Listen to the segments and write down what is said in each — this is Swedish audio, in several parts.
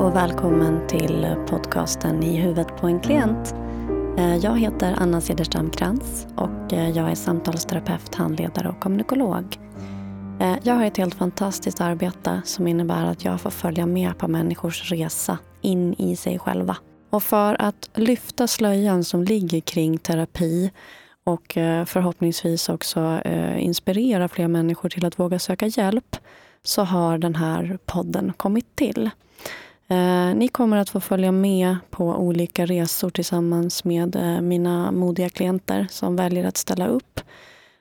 och välkommen till podcasten I huvudet på en klient. Eh, jag heter Anna Cederstam Krantz och eh, jag är samtalsterapeut, handledare och kommunikolog. Eh, jag har ett helt fantastiskt arbete som innebär att jag får följa med på människors resa in i sig själva. Och för att lyfta slöjan som ligger kring terapi och förhoppningsvis också inspirera fler människor till att våga söka hjälp så har den här podden kommit till. Eh, ni kommer att få följa med på olika resor tillsammans med eh, mina modiga klienter som väljer att ställa upp.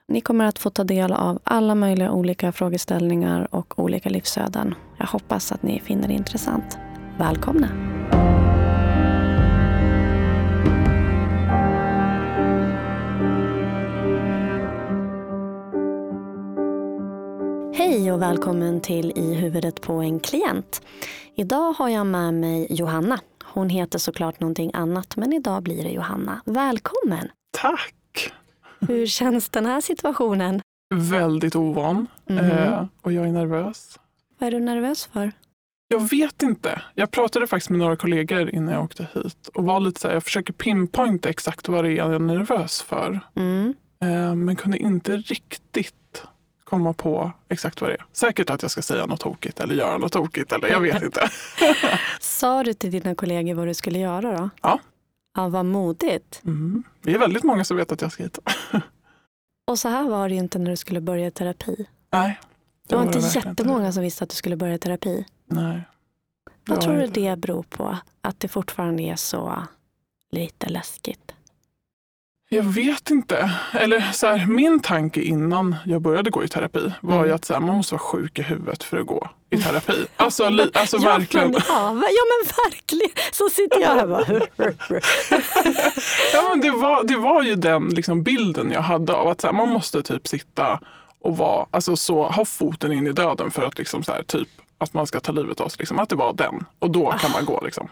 Ni kommer att få ta del av alla möjliga olika frågeställningar och olika livsöden. Jag hoppas att ni finner det intressant. Välkomna! Hej och välkommen till I huvudet på en klient. Idag har jag med mig Johanna. Hon heter såklart någonting annat, men idag blir det Johanna. Välkommen! Tack! Hur känns den här situationen? Väldigt ovan mm. eh, och jag är nervös. Vad är du nervös för? Jag vet inte. Jag pratade faktiskt med några kollegor innan jag åkte hit och var lite så här, jag försöker pinpointa exakt vad det är jag är nervös för. Mm. Eh, men kunde inte riktigt komma på exakt vad det är. Säkert att jag ska säga något tokigt eller göra något tokigt eller jag vet inte. Sa du till dina kollegor vad du skulle göra då? Ja. Ja, vad modigt. Mm. Det är väldigt många som vet att jag ska hit. Och så här var det ju inte när du skulle börja terapi. Nej. Det var, det var inte jättemånga inte. som visste att du skulle börja terapi. Nej. Vad tror du det beror på? Att det fortfarande är så lite läskigt? Jag vet inte. Eller så här, min tanke innan jag började gå i terapi var mm. ju att så här, man måste vara sjuk i huvudet för att gå i terapi. Alltså, li, alltså ja, verkligen. Men, ja, ja men verkligen. Så sitter jag här bara. ja, men det, var, det var ju den liksom, bilden jag hade av att så här, man måste typ sitta och vara, alltså, så, ha foten in i döden för att liksom, så här, typ, att man ska ta livet av sig. Liksom, att det var den. Och då kan man gå. Liksom.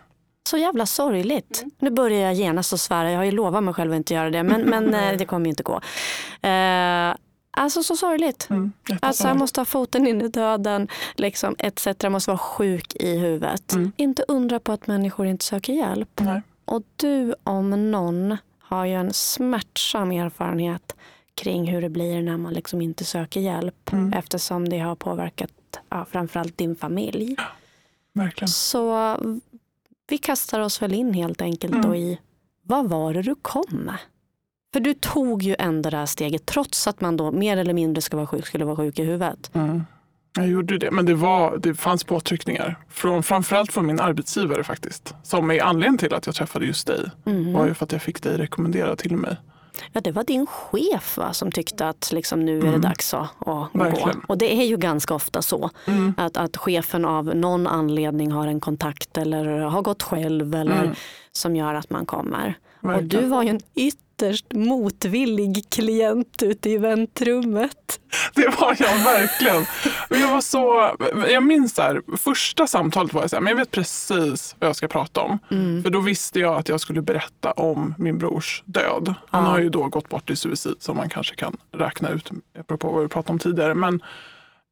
Så jävla sorgligt. Mm. Nu börjar jag genast att svära. Jag har ju lovat mig själv att inte göra det. Men, men eh, det kommer ju inte gå. Eh, alltså så sorgligt. Mm, alltså jag måste ha foten in i döden. Liksom, etc. Jag måste vara sjuk i huvudet. Mm. Inte undra på att människor inte söker hjälp. Nej. Och du om någon har ju en smärtsam erfarenhet kring hur det blir när man liksom inte söker hjälp. Mm. Eftersom det har påverkat ja, framförallt din familj. Verkligen. Så vi kastar oss väl in helt enkelt mm. då i vad var det du kom med? För du tog ju ändå det här steget trots att man då mer eller mindre ska vara sjuk, skulle vara sjuk i huvudet. Mm. Jag gjorde det, men det, var, det fanns påtryckningar. Från, framförallt från min arbetsgivare faktiskt. Som är anledningen till att jag träffade just dig. Mm. var ju för att jag fick dig rekommenderad till mig. Ja, det var din chef va, som tyckte att liksom, nu är det mm. dags att, att gå. Och det är ju ganska ofta så. Mm. Att, att chefen av någon anledning har en kontakt eller har gått själv eller mm. som gör att man kommer. Verkligen. Och du var ju en ytterst ytterst motvillig klient ute i väntrummet. Det var jag verkligen. Jag, var så, jag minns så här, första samtalet var jag så här, men jag vet precis vad jag ska prata om. Mm. För då visste jag att jag skulle berätta om min brors död. Han ja. har ju då gått bort i suicid som man kanske kan räkna ut, apropå vad vi pratade om tidigare. Men,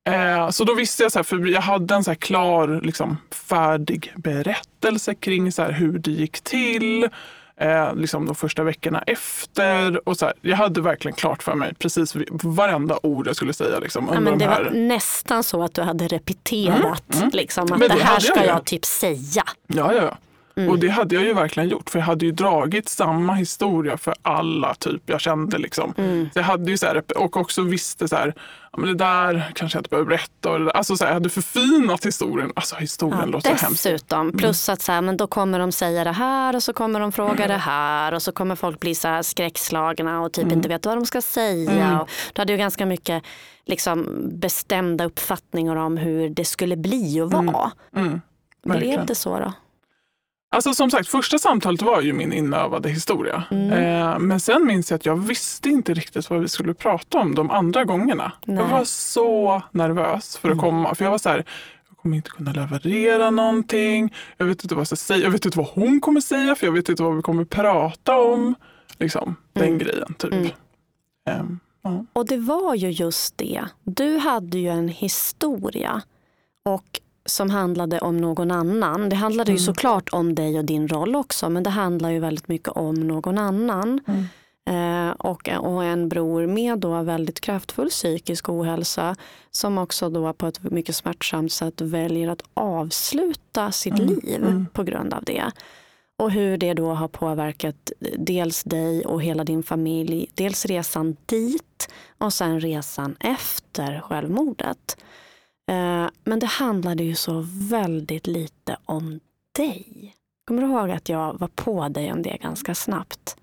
eh, så då visste jag, så här, för jag hade en så klar, liksom, färdig berättelse kring så hur det gick till eh, liksom de första veckorna efter. Och så här, jag hade verkligen klart för mig precis varenda ord jag skulle säga. Liksom, ja, men det var nästan så att du hade repeterat mm, mm. Liksom, att det, det, här ska jag, jag typ säga. Ja, ja, ja. Mm. Och det hade jag ju verkligen gjort för jag hade ju dragit samma historia för alla typ jag kände. Liksom. Mm. Jag hade ju så här, och också visste så här, ja, men det där kanske jag inte behöver berätta. Och det där. Alltså så här, jag hade förfinat historien. Alltså historien ja, låter dessutom, hemskt. Dessutom, mm. plus att så här, men då kommer de säga det här och så kommer de fråga mm. det här och så kommer folk bli så här skräckslagna och typ mm. inte veta vad de ska säga. Mm. Och du hade ju ganska mycket liksom, bestämda uppfattningar om hur det skulle bli och vara. Mm. Blev det så då? Alltså som sagt, första samtalet var ju min inövade historia. Mm. Eh, men sen minns jag att jag visste inte riktigt vad vi skulle prata om de andra gångerna. Nej. Jag var så nervös för att mm. komma. För jag var så här, jag kommer inte kunna leverera någonting. Jag vet inte vad jag ska säga. Jag vet inte vad hon kommer säga för jag vet inte vad vi kommer prata om. Liksom, mm. den grejen typ. Um, uh. Och det var ju just det. Du hade ju en historia. Och som handlade om någon annan. Det handlade ju såklart om dig och din roll också men det handlar ju väldigt mycket om någon annan. Eh, och, och en bror med då väldigt kraftfull psykisk ohälsa som också då på ett mycket smärtsamt sätt väljer att avsluta sitt liv på grund av det. Och hur det då har påverkat dels dig och hela din familj. Dels resan dit och sen resan efter självmordet. Eh, Men det handlade ju så väldigt lite om dig. Kommer du ihåg att jag var på dig om det ganska snabbt?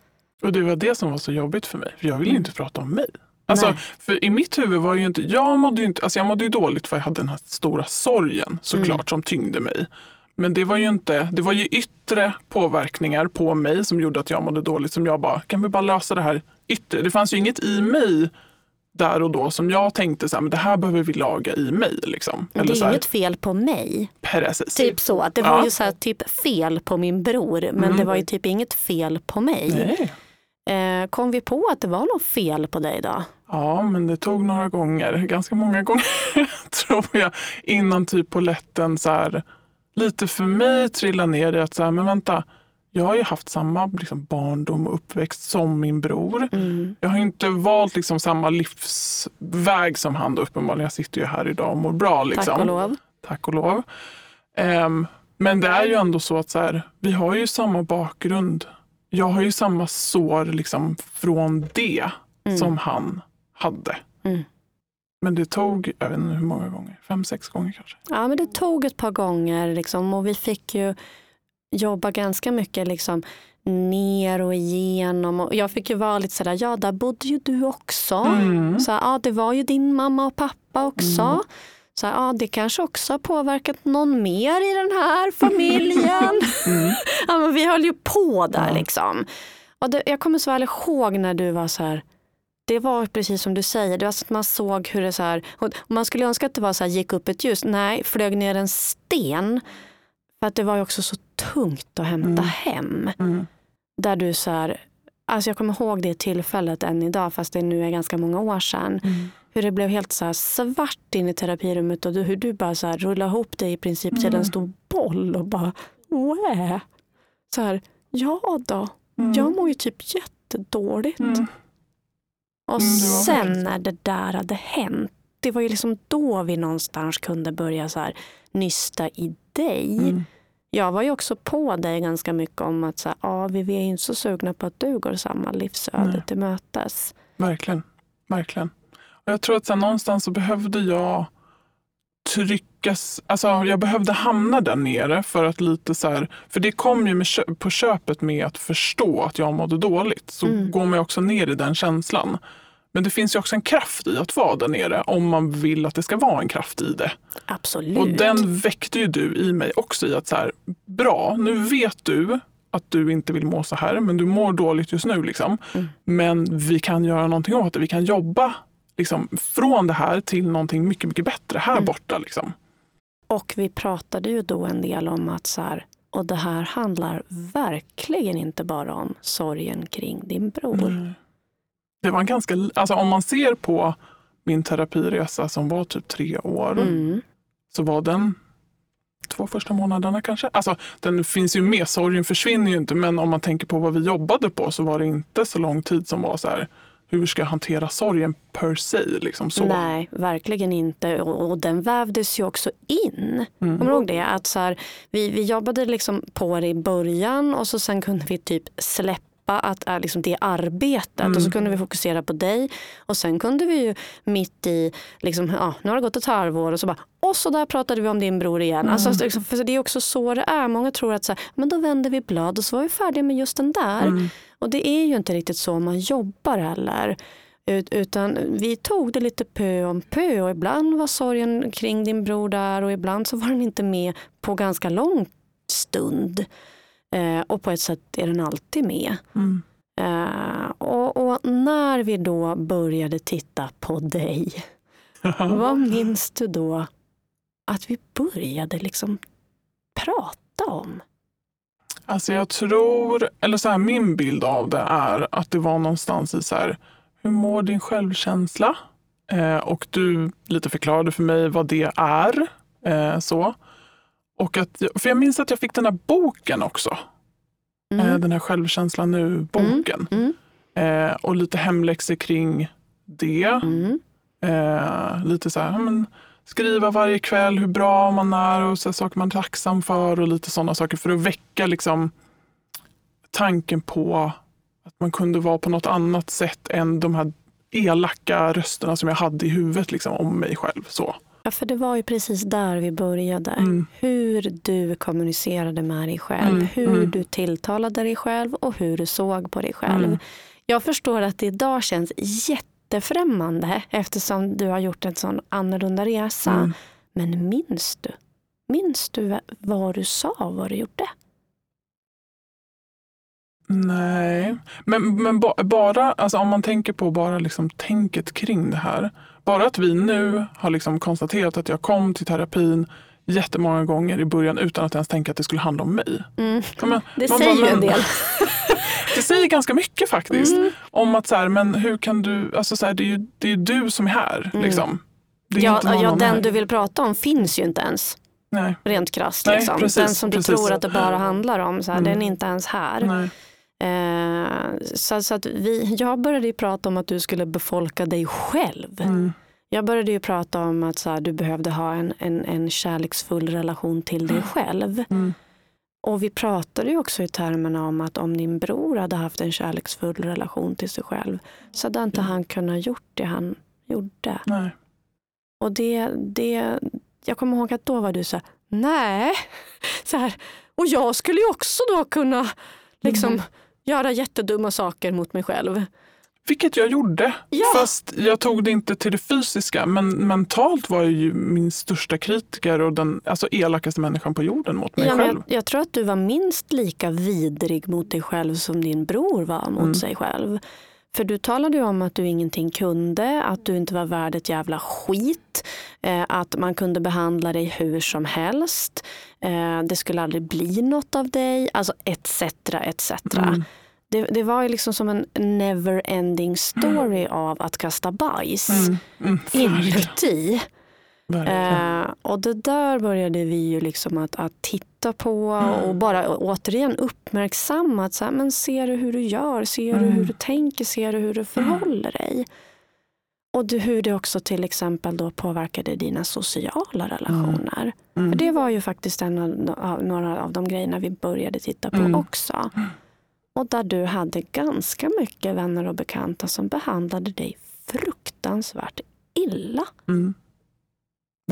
Och det var det som var så jobbigt för mig. För jag ville ju inte prata om mig. Alltså, Nej. för I mitt huvud var ju inte... Jag mådde ju, inte, alltså jag mådde ju dåligt för jag hade den här stora sorgen såklart som tyngde mig. Men det var ju inte... Det var ju yttre påverkningar på mig som gjorde att jag mådde dåligt. Som jag bara, kan vi bara lösa det här yttre? Det fanns ju inget i mig där och då som jag tänkte så här, men det här behöver vi laga i mig. Liksom. Men det är här, inget fel på mig. precis. Typ så. Det var Ja. ju så här, typ fel på min bror men det var ju typ inget fel på mig. Eh, kom vi på att det var något fel på dig då? Ja, men det tog några gånger, ganska många gånger tror jag, innan typ poletten så här, lite för mig trillade ner i att så här, men vänta, jag har ju haft samma liksom, barndom och uppväxt som min bror. Jag har inte valt liksom, samma livsväg som han då, uppenbarligen. Jag sitter ju här idag och mår bra. Liksom. Tack och lov. Tack och lov. Ehm, men det är ju ändå så att så här, vi har ju samma bakgrund. Jag har ju samma sår liksom, från det som han hade. Mm. Men det tog, jag vet inte hur många gånger, fem, sex gånger kanske. Ja, men det tog ett par gånger liksom, och vi fick ju jobba ganska mycket liksom, ner och igenom. Och jag fick ju vara lite sådär, ja där bodde ju du också. Mm. Så, ja, det var ju din mamma och pappa också. Så, ja, det kanske också har påverkat någon mer i den här familjen. ja, men vi höll ju på där liksom. Och det, jag kommer så väl ihåg när du var så här, det var precis som du säger, det var så att man såg hur det så här, man skulle önska att det var så här, gick upp ett ljus, nej, flög ner en sten. För att det var ju också så tungt att hämta hem. Mm. Där du så här, alltså jag kommer ihåg det tillfället än idag, fast det nu är ganska många år sedan. Hur det blev helt så svart in i terapirummet och du, hur du bara så här rullade ihop dig i princip till en stor boll och bara, Wä? Så här, ja då, jag mår ju typ jättedåligt. Mm. Och Mm, sen när det där hade hänt, det var ju liksom då vi någonstans kunde börja så här nysta i dig. Mm. Jag var ju också på dig ganska mycket om att så här, ja, vi är inte så sugna på att du går samma livsöde Nej. till mötes. Verkligen. Verkligen. Och jag tror att sen någonstans så behövde jag tryckas, alltså jag behövde hamna där nere för att lite så här, för det kom ju med, kö- på köpet med att förstå att jag mådde dåligt. Så går man också ner i den känslan. Men det finns ju också en kraft i att vara där nere om man vill att det ska vara en kraft i det. Absolut. Och den väckte ju du i mig också i att så här, bra, nu vet du att du inte vill må så här, men du mår dåligt just nu. Liksom. Men vi kan göra någonting åt det. Vi kan jobba liksom, från det här till någonting mycket, mycket bättre här borta. Liksom. Och vi pratade ju då en del om att så här, och det här handlar verkligen inte bara om sorgen kring din bror. Det var en ganska, alltså, om man ser på min terapiresa som var typ tre år, Mm. så var den två första månaderna kanske. Alltså, den finns ju med, sorgen försvinner ju inte, men om man tänker på vad vi jobbade på så var det inte så lång tid som var så här, hur ska jag hantera sorgen per se? Liksom så. Nej, verkligen inte. Och, och den vävdes ju också in. Mm. Kommer du ihåg det? Att så här, vi, vi jobbade liksom på det i början och så sen kunde vi typ släppa att, äh, liksom det arbetet och så kunde vi fokusera på dig. Och sen kunde vi ju mitt i, liksom, ja, nu har det gått ett halvår och så bara, och så där pratade vi om din bror igen. Alltså, liksom, för det är också så det är. Många tror att så här, men då vänder vi blad och så var vi färdiga med just den där. Och det är ju inte riktigt så man jobbar heller. Ut, utan vi tog det lite pö om pö och ibland var sorgen kring din bror där och ibland så var den inte med på ganska lång stund. Eh, och på ett sätt är den alltid med. Mm. Eh, och, och när vi då började titta på dig, vad minns du då att vi började liksom prata om? Alltså jag tror, eller så här, min bild av det är att det var någonstans i så här, hur mår din självkänsla? Eh, och du lite förklarade för mig vad det är. Eh, så. Och att, för jag minns att jag fick den här boken också. Mm. Eh, Den här Självkänsla nu-boken. Mm. Eh, och lite hemläxor kring det. Mm. Eh, lite så här, men, skriva varje kväll hur bra man är och så saker man är tacksam för och lite sådana saker för att väcka liksom, tanken på att man kunde vara på något annat sätt än de här elaka rösterna som jag hade i huvudet liksom, om mig själv. Så. Ja, för det var ju precis där vi började. Mm. Hur du kommunicerade med dig själv, Mm, hur mm. du tilltalade dig själv och hur du såg på dig själv. Mm. Jag förstår att det idag känns jättefrämmande eftersom du har gjort en sån annorlunda resa. Mm. Men minns du? Minns du vad du sa, vad du gjorde? Nej, men, men ba, bara alltså om man tänker på bara liksom tänket kring det här. Bara att vi nu har liksom konstaterat att jag kom till terapin jättemånga gånger i början utan att ens tänka att det skulle handla om mig. Mm. Ja, men, Det man säger bara, en men- del. Det säger ganska mycket faktiskt. Mm. Om att så här, men hur kan du, alltså så här, det, är ju, det är du som är här. Mm. Liksom. Är Ja, ja, den här. du vill prata om finns ju inte ens. Nej, Rent krasst. Nej, Liksom. precis, den som du precis. tror att det bara handlar om, så här, Mm. den är inte ens här. nej. Eh, så, så att vi, jag började ju prata om att du skulle befolka dig själv. Mm. Jag började ju prata om att så här, du behövde ha en, en, en kärleksfull relation till dig själv. Mm. Och vi pratade ju också i termerna om att om din bror hade haft en kärleksfull relation till sig själv så hade inte han kunnat gjort det han gjorde. nej. Och det, det, jag kommer ihåg att då var du så här, nej, så här, och jag skulle ju också då kunna liksom Mm. Göra jättedumma saker mot mig själv. Vilket jag gjorde. Ja. Fast jag tog det inte till det fysiska. Men mentalt var jag ju min största kritiker och den alltså, elakaste människan på jorden mot mig Ja, själv. jag, jag tror att du var minst lika vidrig mot dig själv som din bror var mot Mm. sig själv. För du talade ju om att du ingenting kunde, att du inte var värd ett jävla skit, eh, att man kunde behandla dig hur som helst, eh, det skulle aldrig bli något av dig, alltså etc. etc. Mm. Det, det var ju liksom som en never ending story av att kasta bajs Mm. Mm. Inuti. Eh, och det där började vi ju liksom att, att titta på och bara återigen uppmärksamma. Att så här, men ser du hur du gör? Ser du Mm. hur du tänker? Ser du hur du förhåller dig? Och du, hur det också till exempel då påverkade dina sociala relationer. Mm. För det var ju faktiskt en av, några av de grejerna vi började titta på Mm. också. Och där du hade ganska mycket vänner och bekanta som behandlade dig fruktansvärt illa. Mm.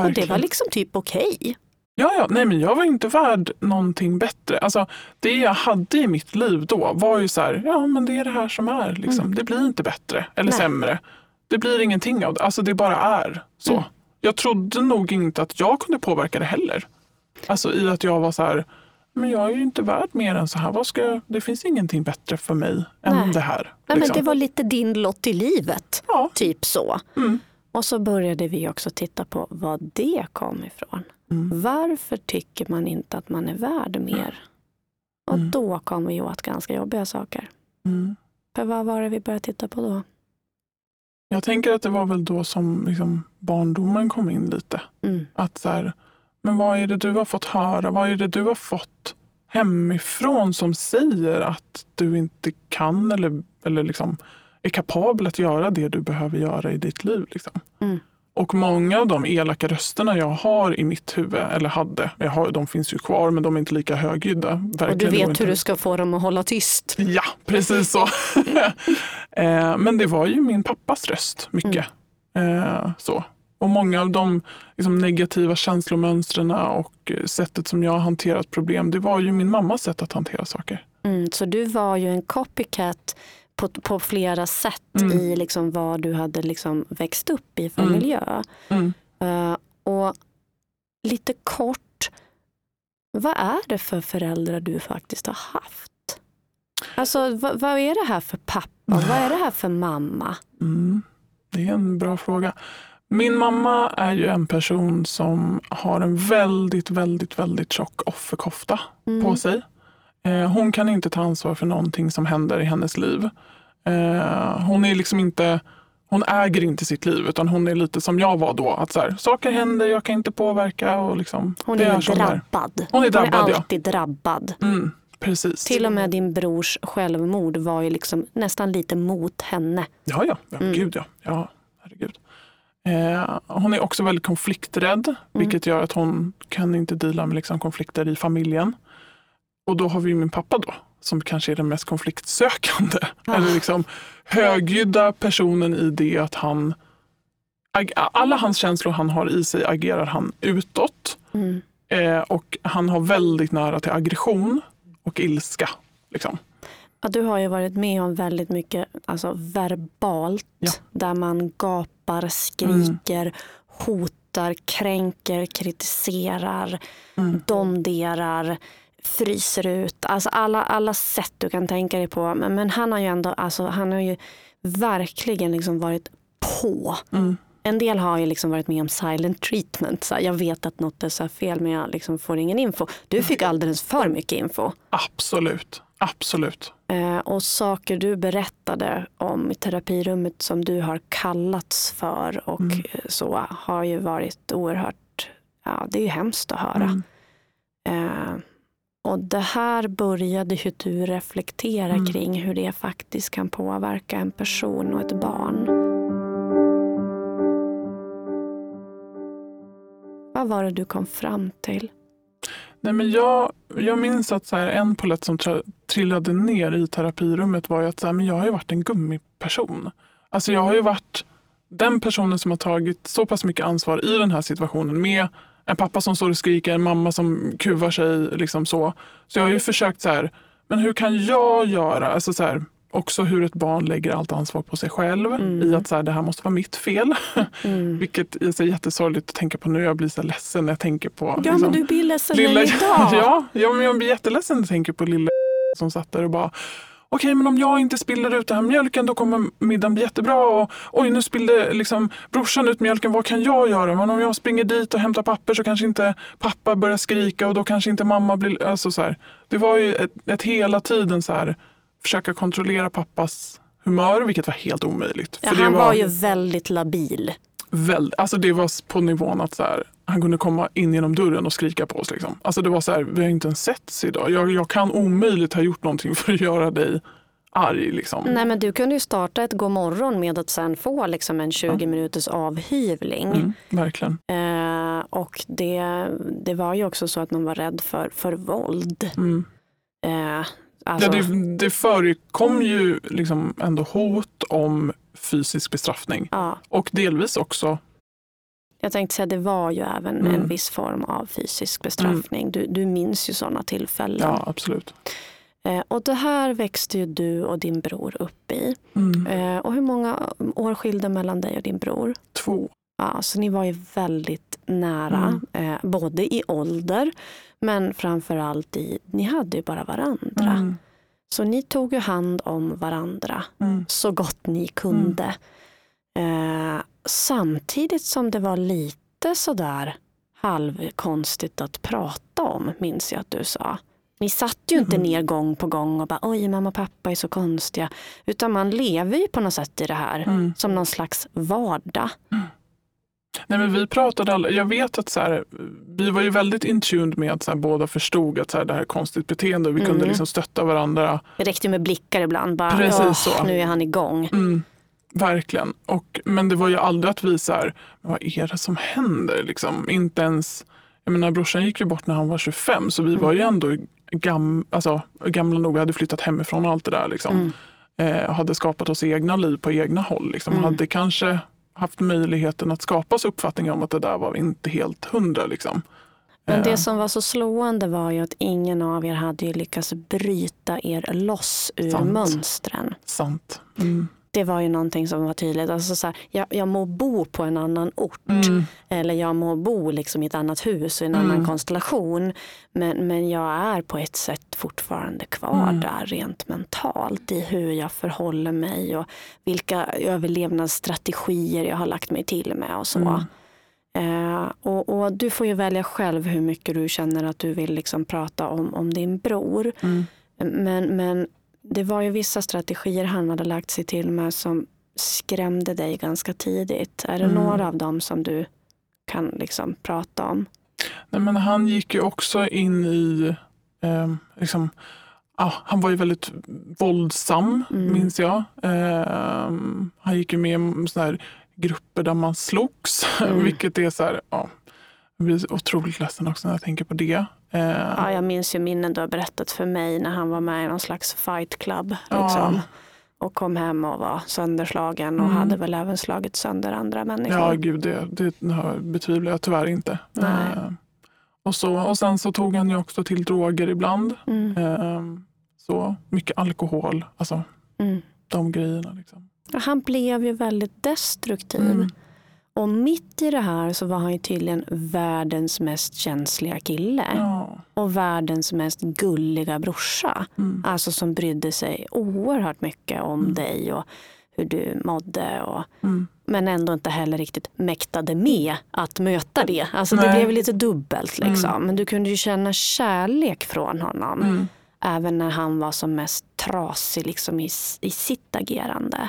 Och det var liksom typ okej. Ja, ja, nej, men jag var inte värd någonting bättre. Alltså, det jag hade i mitt liv då var ju så här, ja men det är det här som är. Liksom. Det blir inte bättre eller Mm. Nej. sämre. Det blir ingenting av det. Alltså det bara är så. Mm. Jag trodde nog inte att jag kunde påverka det heller. Alltså i att jag var så här, men jag är ju inte värd mer än så här. Vad ska jag? Det finns ingenting bättre för mig än Nej. det här. Nej, men liksom. det var lite din lott i livet. Ja. Typ så. Mm. Och så började vi också titta på vad det kom ifrån. Mm. Varför tycker man inte att man är värd mer? Och Mm. då kom vi åt ganska jobbiga saker. Mm. För vad var det vi började titta på då? Jag tänker att det var väl då som liksom, barndomen kom in lite. Mm. Att så här, men vad är det du har fått höra? Vad är det du har fått hemifrån som säger att du inte kan eller, eller liksom är kapabel att göra det du behöver göra i ditt liv? Liksom. Mm. Och många av de elaka rösterna jag har i mitt huvud, eller hade, jag har, de finns ju kvar men de är inte lika högljudda. Och du Verkligen vet inte. hur du ska få dem att hålla tyst. Ja, precis så. eh, men det var ju min pappas röst mycket. Eh, så. Och många av de liksom, negativa känslomönstren och eh, sättet som jag har hanterat problem, det var ju min mammas sätt att hantera saker. Mm, så du var ju en copycat på, på flera sätt Mm. i liksom vad du hade liksom växt upp i för Mm. miljö. Mm. Eh, och lite kort, vad är det för föräldrar du faktiskt har haft? Alltså vad, vad är det här för pappa? Vad är det här för mamma? Mm. Det är en bra fråga. Min mamma är ju en person som har en väldigt, väldigt, väldigt tjock offerkofta Mm. på sig. Eh, hon kan inte ta ansvar för någonting som händer i hennes liv. Eh, hon är liksom inte hon äger inte sitt liv utan hon är lite som jag var då. Att så här, saker händer, jag kan inte påverka. Och liksom, Hon är där. drabbad. Hon är drabbad, hon är ja. alltid drabbad. Mm, precis. Till och med din brors självmord var ju liksom nästan lite mot henne. Ja, ja. ja Mm. Gud ja. ja herregud. Eh, hon är också väldigt konflikträdd, Mm. vilket gör att hon kan inte dela med liksom, konflikter i familjen. Och då har vi min pappa då, som kanske är den mest konfliktsökande. Ah. Eller liksom högljudda personen i det att han... Alla hans känslor han har i sig agerar han utåt. Mm. Eh, och han har väldigt nära till aggression och ilska. Liksom. Ja, du har ju varit med om väldigt mycket alltså, verbalt Ja. där man gapar, skriker, hotar, kränker, kritiserar, Mm. domderar, fryser ut. Alltså alla, alla sätt du kan tänka dig på. Men, men han har ju ändå alltså, han har ju verkligen liksom varit på. Mm. En del har ju liksom varit med om silent treatment. Så här, jag vet att något är så fel men jag liksom får ingen info. Du fick alldeles för mycket info. Absolut. Absolut. Eh, och saker du berättade om i terapirummet som du har kallats för och Mm. så har ju varit oerhört, ja det är ju hemskt att höra. Mm. Eh, och det här började ju du reflektera Mm. kring hur det faktiskt kan påverka en person och ett barn. Vad var det du kom fram till? Nej, men jag, jag minns att så här, en polett som trillade ner i terapirummet var att så här, men jag har varit en gummiperson. Alltså jag har ju varit den personen som har tagit så pass mycket ansvar i den här situationen med en pappa som står och skriker, en mamma som kuvar sig. Liksom så. så jag har ju försökt så här, men hur kan jag göra? Alltså så här, också hur ett barn lägger allt ansvar på sig själv Mm. i att så här, det här måste vara mitt fel. Mm. Vilket är så jättesorgligt att tänka på nu. Jag blir så ledsen när jag tänker på Ja liksom, men du blir ledsen lilla, idag. ja, ja, men jag blir jätteledsen när jag tänker på lilla som satt där och bara Okej, men om jag inte spiller ut den här mjölken då kommer middagen bli jättebra. Och, Oj, nu spillde liksom brorsan ut mjölken. Vad kan jag göra? Men om jag springer dit och hämtar papper så kanske inte pappa börjar skrika och då kanske inte mamma blir... Alltså så här. Det var ju ett, ett hela tiden så här försöka kontrollera pappas humör, vilket var helt omöjligt. Ja, han var ju väldigt labil. Väl, alltså det var på nivån att så här, han kunde komma in genom dörren och skrika på oss. Liksom. Alltså det var så här, vi har inte ens setts idag. Jag, jag kan omöjligt ha gjort någonting för att göra dig arg. Liksom. Nej men du kunde ju starta ett god morgon med att sen få liksom en 20 minuters avhyvling. Mm, verkligen. Eh, och det, det var ju också så att man var rädd för, för våld. Mm. Eh, alltså, Ja, det, det förekom ju liksom ändå hot om fysisk bestraffning. ja, Och delvis också, jag tänkte säga det var ju även Mm. en viss form av fysisk bestraffning. Du, du minns ju sådana tillfällen. ja absolut. Eh, och det här växte ju du och din bror upp i. Mm. Eh, och hur många år skilde mellan dig och din bror? Två. Ja, så ni var ju väldigt nära, eh, både i ålder men framför allt i, ni hade ju bara varandra. Mm. Så ni tog ju hand om varandra Mm. så gott ni kunde. Eh, samtidigt som det var lite sådär halvkonstigt att prata om, minns jag att du sa. Ni satt ju inte Mm. ner gång på gång och bara oj mamma och pappa är så konstiga. Utan man lever ju på något sätt i det här Mm. som någon slags vardag. Nej, men vi pratade alla, jag vet att så här, vi var ju väldigt in tuned med att så här, båda förstod att så här, det här är konstigt beteende och vi kunde Mm. liksom stötta varandra. Det räckte med blickar ibland. Bara, Precis "Åh, så. Nu är han igång. Mm, verkligen. Och, men det var ju aldrig att vi så här, vad är det som händer? Liksom, inte ens, jag menar brorsan gick ju bort när han var 25 så vi var ju ändå gam, alltså, gamla nog, hade flyttat hemifrån och allt det där. Liksom. Mm. Eh, hade skapat oss egna liv på egna håll. Liksom. Mm. Hade kanske haft möjligheten att skapa oss uppfattning om att det där var inte helt hundra. Liksom. Men Eh, det som var så slående var ju att ingen av er hade lyckats bryta er loss ur Sant. mönstren. Sant. Mm. Det var ju någonting som var tydligt. Alltså så här, jag, jag må bo på en annan ort Mm. eller jag må bo liksom i ett annat hus i en Mm. annan konstellation. Men, men jag är på ett sätt fortfarande kvar Mm. där rent mentalt i hur jag förhåller mig och vilka överlevnadsstrategier jag har lagt mig till med och så. Mm. Eh, och, och du får ju välja själv hur mycket du känner att du vill liksom prata om, om din bror. Mm. Men, men det var ju vissa strategier han hade lagt sig till med som skrämde dig ganska tidigt? Är det Mm. några av dem som du kan liksom prata om? Nej, men han gick ju också in i, eh, liksom, ja, han var ju väldigt våldsam Mm. minns jag. Eh, han gick ju med i såna grupper där man slogs, Mm. vilket är så här, ja, jag blir otroligt ledsen också när jag tänker på det. Eh, Ja, jag minns ju minnen du har berättat för mig när han var med i någon slags fight club. Ja. Liksom. Och kom hem och var sönderslagen och Mm. hade väl även slagit sönder andra människor. Ja, gud, det, det har- betvivlar jag tyvärr inte. Nej. Eh, och, så, och sen så tog han ju också till droger ibland. Mm. Eh, så mycket alkohol, alltså Mm. de grejerna. Liksom. Han blev ju väldigt destruktiv. Mm. Och mitt i det här så var han ju tydligen världens mest känsliga kille. Ja. Och världens mest gulliga brorsa. Mm. Alltså som brydde sig oerhört mycket om Mm. dig och hur du mådde. Och, Mm. men ändå inte heller riktigt mäktade med att möta det. Alltså det Nej. blev lite dubbelt liksom. Men du kunde ju känna kärlek från honom. Mm. Även när han var som mest trasig liksom i, i sitt agerande.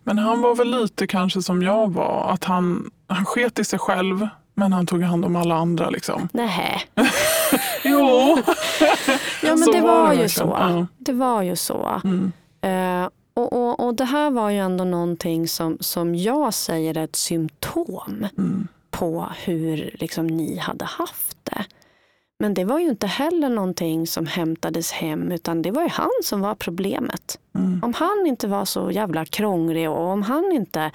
Men han var väl lite kanske som jag var, att han, han sket i sig själv men han tog hand om alla andra. Liksom. Nähä. Jo, Ja men det var var, det ju så. Ja. Det var ju så. mm. Eh, och, och, och det här var ju ändå någonting som, som jag säger är ett symptom Mm. på hur liksom, ni hade haft det. Men det var ju inte heller någonting som hämtades hem utan det var ju han som var problemet. Mm. Om han inte var så jävla krånglig och om han inte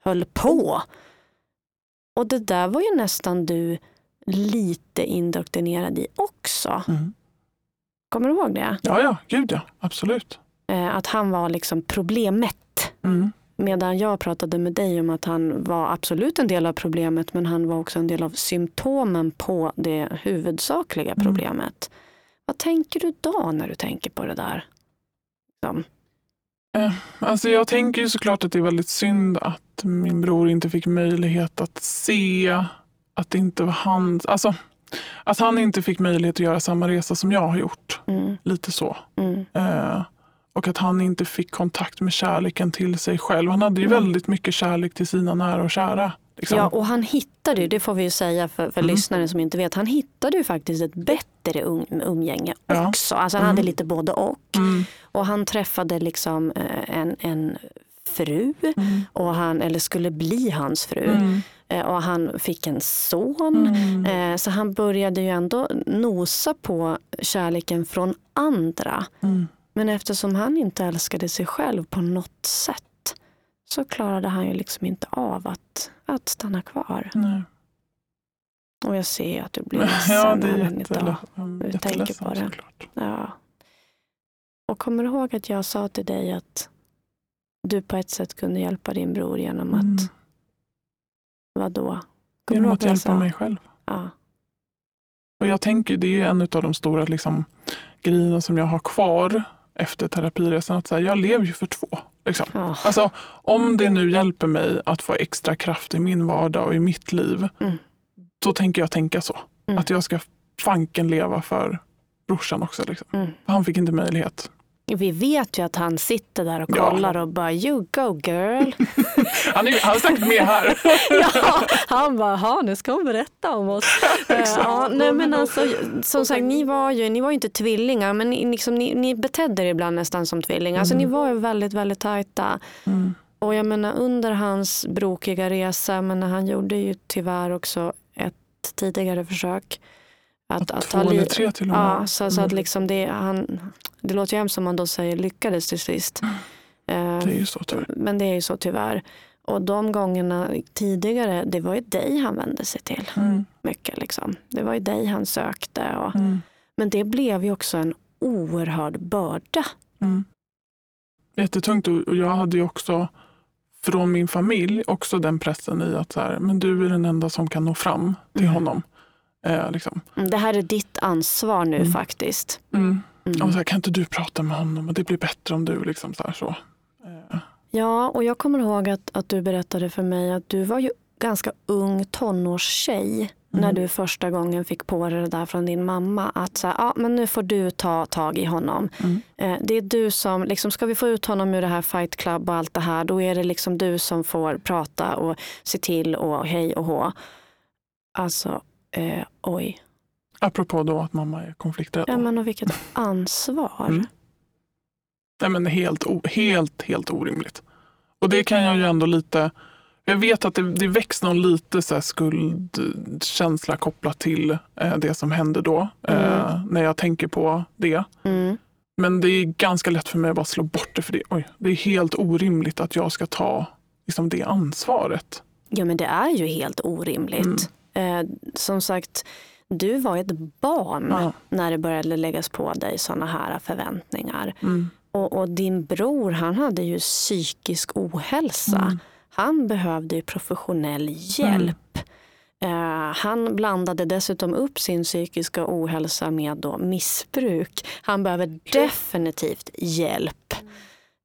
höll på. Och det där var ju nästan du lite indoktrinerad i också. Mm. Kommer du ihåg det? Ja, ja, gud ja, absolut. Eh, att han var liksom problemet. Mm. Medan jag pratade med dig om att han var absolut en del av problemet men han var också en del av symptomen på det huvudsakliga Mm. problemet. Vad tänker du då när du tänker på det där? Liksom. Alltså jag tänker ju såklart att det är väldigt synd att min bror inte fick möjlighet att se att det inte var hans, alltså att han inte fick möjlighet att göra samma resa som jag har gjort. Mm, Lite så. mm, Eh, och att han inte fick kontakt med kärleken till sig själv. Han hade ju Mm. väldigt mycket kärlek till sina nära och kära. Liksom. Ja, och han hittade ju, det får vi ju säga för, för Mm. lyssnare som inte vet, han hittade ju faktiskt ett bättre um, umgänge Ja. också. Alltså han Mm. hade lite både och. Mm, Och han träffade liksom eh, en, en fru, mm, och han, eller skulle bli hans fru. mm, Eh, Och han fick en son. mm, Eh, Så han började ju ändå nosa på kärleken från andra. mm. Men eftersom han inte älskade sig själv på något sätt så klarade han ju liksom inte av att, att stanna kvar. Nej. Och jag ser att du blir ledsen Ja, det är även idag. du tänker på det. såklart. Ja. Och kommer du ihåg att jag sa till dig att du på ett sätt kunde hjälpa din bror genom att, Mm. vad då? Kommer Genom att hjälpa sa? mig själv. Ja. Och jag tänker det är en av de stora liksom, grejerna som jag har kvar efter terapiresan. Att så här, jag lever ju för två. Liksom. Alltså, om det nu hjälper mig att få extra kraft i min vardag och i mitt liv, Mm. då tänker jag tänka så. Mm. Att jag ska fanken leva för brorsan också. Liksom. Mm. Han fick inte möjlighet. Vi vet ju att han sitter där och Ja. kollar och bara you go girl. Han är, han är säkert med här. ja, han bara, "Ha, nu ska hon berätta om oss. Ja, nej, men alltså, som sagt, ni var ju, ni var ju inte tvillingar men ni, liksom, ni, ni betedde er ibland nästan som tvillingar. Alltså, ni var ju väldigt, väldigt tajta. Mm. Och jag menar under hans brokiga resa, men han gjorde ju tyvärr också ett tidigare försök. Att, att Två ta eller tre till och med. Ja, så, så att Mm. liksom det, han, det låter ju hemskt som man då säger lyckades till sist. Eh, Det är ju så tyvärr. men det är ju så tyvärr. Och de gångerna tidigare, det var ju dig han vände sig till. Mm. mycket. Liksom. Det var ju dig han sökte. Och, Mm. men det blev ju också en oerhörd börda. Mm. Jättetungt och jag hade ju också från min familj också den pressen i att så här, men du är den enda som kan nå fram till Mm. honom. Eh, liksom. Mm, Det här är ditt ansvar nu Mm. faktiskt. Mm. Mm. Och så här, kan inte du prata med honom och det blir bättre om du liksom så här så. Eh, Ja, och jag kommer ihåg att, att du berättade för mig att du var ju ganska ung tonårstjej när du första gången fick på dig det där från din mamma. Att så här, ja, men nu får du ta tag i honom. Mm. Eh, det är du som, liksom, ska vi få ut honom ur det här fight club och allt det här, då är det liksom du som får prata och se till och hej och hå. Alltså, eh, oj. Apropå då att mamma är konflikträdd. Ja, men och vilket ansvar. Mm. Nej, men helt, helt, helt orimligt. Och det kan jag ju ändå lite... Jag vet att det, det väcks någon lite så skuldkänsla kopplat till eh, det som hände då. Eh, när jag tänker på det. Mm. Men det är ganska lätt för mig att bara slå bort det. För det, oj, det är helt orimligt att jag ska ta liksom, det ansvaret. Ja men det är ju helt orimligt. Mm. Eh, som sagt, du var ett barn Ja. när det började läggas på dig sådana här förväntningar. Mm. Och, och din bror han hade ju psykisk ohälsa. Mm. Han behövde ju professionell hjälp. Eh, han blandade dessutom upp sin psykiska ohälsa med då missbruk. Han behöver definitivt hjälp.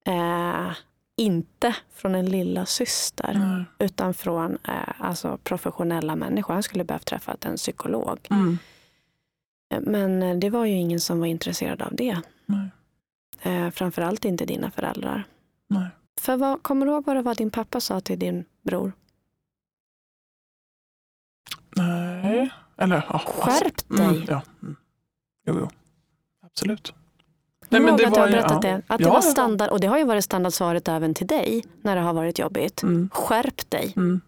Eh, inte från en lilla syster Nej. utan från eh, alltså professionella människor. Han skulle behövt träffa en psykolog. Mm. Eh, Men eh, det var ju ingen som var intresserad av det. Nej. Eh, framförallt inte dina föräldrar. Nej. För vad, kommer du ihåg vad det var din pappa sa till din bror? Nej. Eller ja. Skärp Mm, dig! ja. Mm. Jo, jo. Absolut. Kommer du ihåg att jag har berättat ja. det? Att det Ja, var ja. standard, och det har ju varit standardsvaret även till dig när det har varit jobbigt. Mm. Skärp dig! Mm.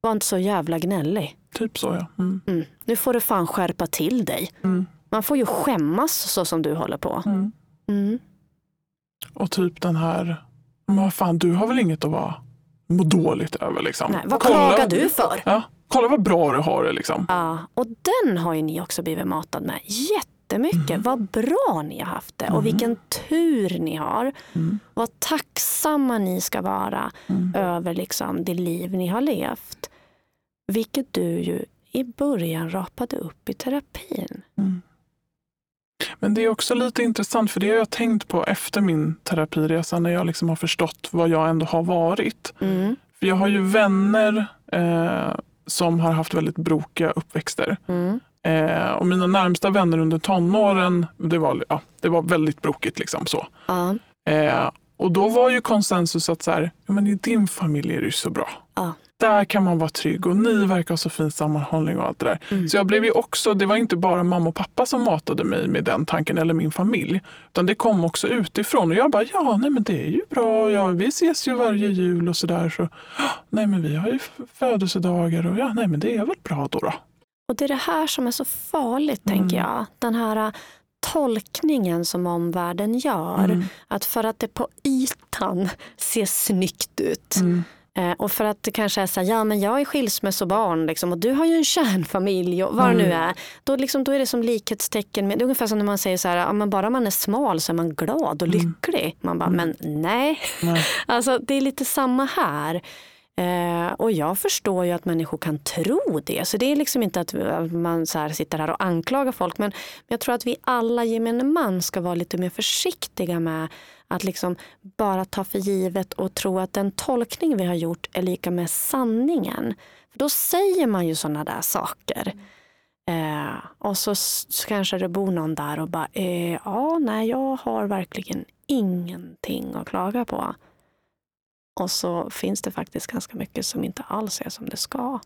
Var inte så jävla gnällig. Typ så ja. Mm. Mm. Nu får du fan skärpa till dig. Mm. Man får ju skämmas så som du håller på. Mm. Och typ den här, men vad fan du har väl inget att vara må dåligt över liksom. Nej, vad Kolla- klagar du för? Ja, kolla vad bra du har det liksom. Ja, och den har ju ni också blivit matad med jättemycket. Vad bra ni har haft det och vilken tur ni har. Mm. Vad tacksamma ni ska vara Mm. över liksom det liv ni har levt. Vilket du ju i början rapade upp i terapin. Mm. Men det är också lite intressant för det har jag tänkt på efter min terapiresa när jag liksom har förstått vad jag ändå har varit. Mm. För jag har ju vänner eh, som har haft väldigt brokiga uppväxter. Mm. Eh, och mina närmsta vänner under tonåren, det var, ja, det var väldigt brokigt. Liksom så. Ja. Eh, och då var ju konsensus att så här, ja, men i din familj är det ju så bra. Ja. Där kan man vara trygg och ni verkar ha så fin sammanhållning och allt det där. Mm. Så jag blev ju också, det var inte bara mamma och pappa som matade mig med den tanken eller min familj. Utan det kom också utifrån och jag bara, ja nej men det är ju bra, ja, vi ses ju varje jul och sådär. Så, "Ja, nej men vi har ju födelsedagar och ja nej men det är väl bra då. då. Och det är det här som är så farligt, Mm. tänker jag. Den här äh, tolkningen som omvärlden gör. Mm. Att för att det på ytan ser snyggt ut Mm. eh, och för att det kanske är så här, ja men jag är skilsmässobarn liksom, och du har ju en kärnfamilj och vad det nu Mm. är. Då, liksom, då är det som likhetstecken med, det är ungefär som när man säger så här, ja, men bara man är smal så är man glad och Mm. lycklig. Man bara, men nej. Nej. Alltså, det är lite samma här. Eh, och jag förstår ju att människor kan tro det. Så det är liksom inte att man så här sitter här och anklagar folk. Men jag tror att vi alla gemene man ska vara lite mer försiktiga med att liksom bara ta för givet och tro att den tolkning vi har gjort är lika med sanningen. För då säger man ju sådana där saker. Eh, och så, så kanske det bor någon där och bara, eh, ja, nej, jag har verkligen ingenting att klaga på. Och så finns det faktiskt ganska mycket som inte alls är som det ska.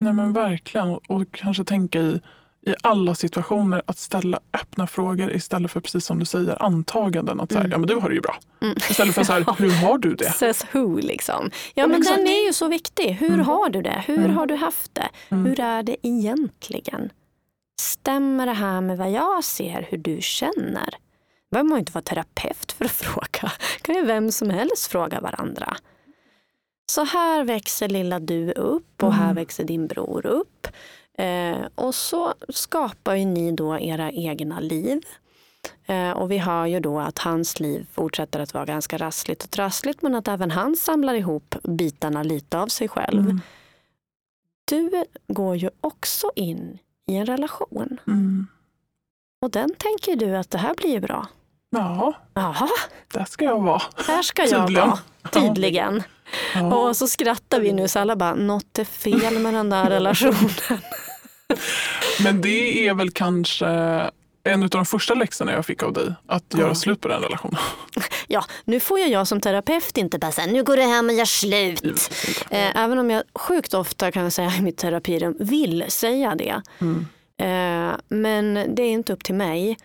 Nej men verkligen. Och- kanske tänka i, i alla situationer att ställa öppna frågor istället för precis som du säger antaganden. Att så här, Mm. ja men du har det ju bra. Mm. Istället för så här, hur har du det? Says who liksom. Ja Ja, men exakt. den är ju så viktig. Hur Mm. har du det? Hur Mm. har du haft det? Mm. Hur är det egentligen? Stämmer det här med vad jag ser, hur du känner? Behöver man inte vara terapeut för att fråga. kan ju vem som helst fråga varandra. Så här växer lilla du upp och här Mm. växer din bror upp. Eh, och så skapar ju ni då era egna liv. Eh, och vi hör ju då att hans liv fortsätter att vara ganska rassligt och trassligt men att även han samlar ihop bitarna lite av sig själv. Mm. Du går ju också in i en relation. Mm. Och den tänker du att det här blir ju bra. Ja, Jaha, där ska jag vara. här ska jag Tydligen. vara. Tydligen. Ja. Och så skrattar vi nu så alla bara, något är fel med den där relationen. Men det är väl kanske en av de första läxorna jag fick av dig, att göra slut på den relationen. Ja, nu får ju jag som terapeut inte bara säga nu går det hem och gör slut. Eh, Även om jag sjukt ofta kan jag säga i mitt terapirum vill säga det. Mm. Eh, Men det är inte upp till mig.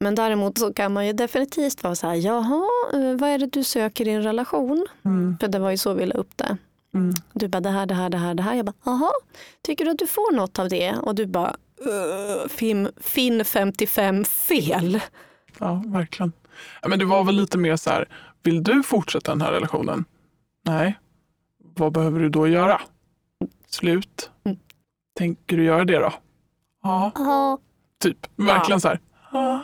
Men däremot så kan man ju definitivt vara så här, jaha, eh, vad är det du söker i en relation? Mm. För det var ju så vi la upp det. Mm. Du bara det här, det här, det här, det här. Jag bara, jaha, tycker du att du får något av det? Och du bara, "Uh, Finn, Finn 55 fel. Ja, verkligen. Men det var väl lite mer så här, vill du fortsätta den här relationen? Nej. Vad behöver du då göra? Slut. Mm. Tänker du göra det då? Ja, Ja. typ. Verkligen så här. Ja.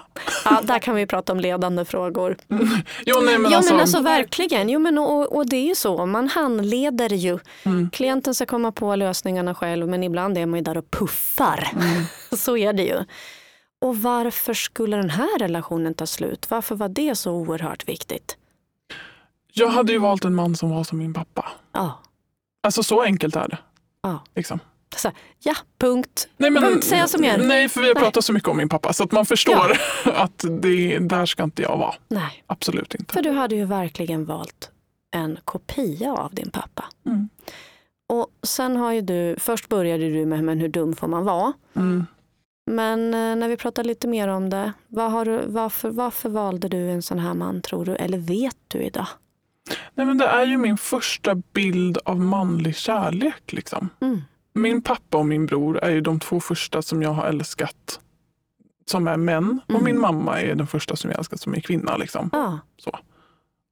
Där kan vi prata om ledande frågor. Jo, nej, men ja alltså, men alltså verkligen, jo, men, och, och det är ju så, man handleder ju. Mm. Klienten ska komma på lösningarna själv men ibland är man ju där och puffar. Mm. så är det ju. Och varför skulle den här relationen ta slut? Varför var det så oerhört viktigt? Jag hade ju valt en man som var som min pappa. Ja, Alltså så enkelt är det. Ja. Liksom. Så, här, ja punkt. Nej, men, Behöver inte säga så mer. Nej, för vi har Nej. pratat så mycket om min pappa så att man förstår att det, där ska inte jag vara. Nej, Absolut inte. för du hade ju verkligen valt en kopia av din pappa. Mm. Och sen har ju du, först började du med men hur dum får man vara? Mm. Men eh, när vi pratar lite mer om det, vad har du, varför, varför valde du en sån här man tror du? Eller vet du idag? Nej, men det är ju min första bild av manlig kärlek. Liksom. Mm. Min pappa och min bror är ju de två första som jag har älskat som är män. Och Mm. min mamma är den första som jag älskat som är kvinna. Liksom. Ja.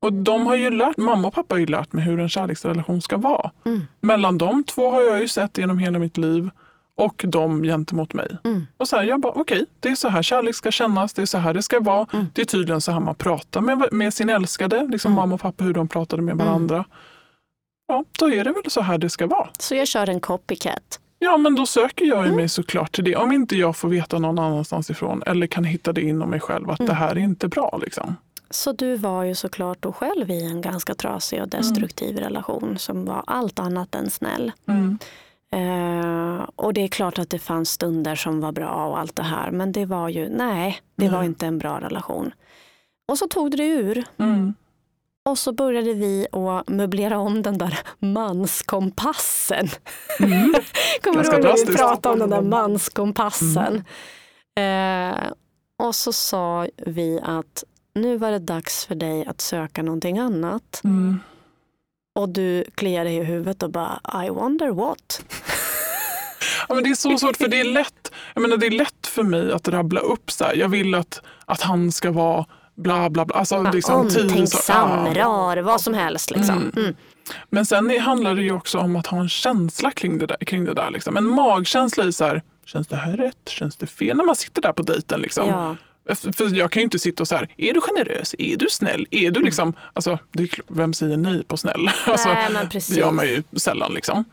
Och de har ju lärt, mamma och pappa har ju lärt mig hur en kärleksrelation ska vara. Mm. Mellan de två har jag ju sett genom hela mitt liv och de gentemot mig. Mm. Och så här, jag bara, okej, det är så här kärlek ska kännas, det är så här det ska vara. Mm. Det är tydligen så här man pratar med, med sin älskade, liksom Mm. mamma och pappa, hur de pratade med varandra. Ja, då är det väl så här det ska vara. Så jag kör en copycat. Ja, men då söker jag Mm. mig såklart till det. Om inte jag får veta någon annanstans ifrån eller kan hitta det inom mig själv att Mm. det här är inte bra. Liksom. Så du var ju såklart då själv i en ganska trasig och destruktiv relation som var allt annat än snäll. Mm. Eh, och det är klart att det fanns stunder som var bra och allt det här. Men det var ju, nej, det var Nej. inte en bra relation. Och så tog det ur. Mm. Och så började vi att möblera om den där manskompassen. Mm. Kommer du ihåg när vi pratade om den där manskompassen? Eh, och så sa vi att nu var det dags för dig att söka någonting annat. Mm. Och du kliade i huvudet och bara I wonder what. Ja, men det är så svårt för det är lätt, jag menar, det är lätt för mig att rabbla upp så här. Jag vill att, att han ska vara bla bla bla. Alltså, liksom, Omtänksam, ja. rar, vad som helst. Liksom. Mm. Mm. Men sen handlar det ju också om att ha en känsla kring det där. Kring det där liksom. En magkänsla i så här, känns det här rätt? Känns det fel? När man sitter där på dejten. Liksom. Ja. För jag kan ju inte sitta och så här, är du generös? Är du snäll? Är du liksom, alltså, det är, klart, vem säger nej på snäll? Alltså, Nej, men precis. det gör man ju sällan. Liksom.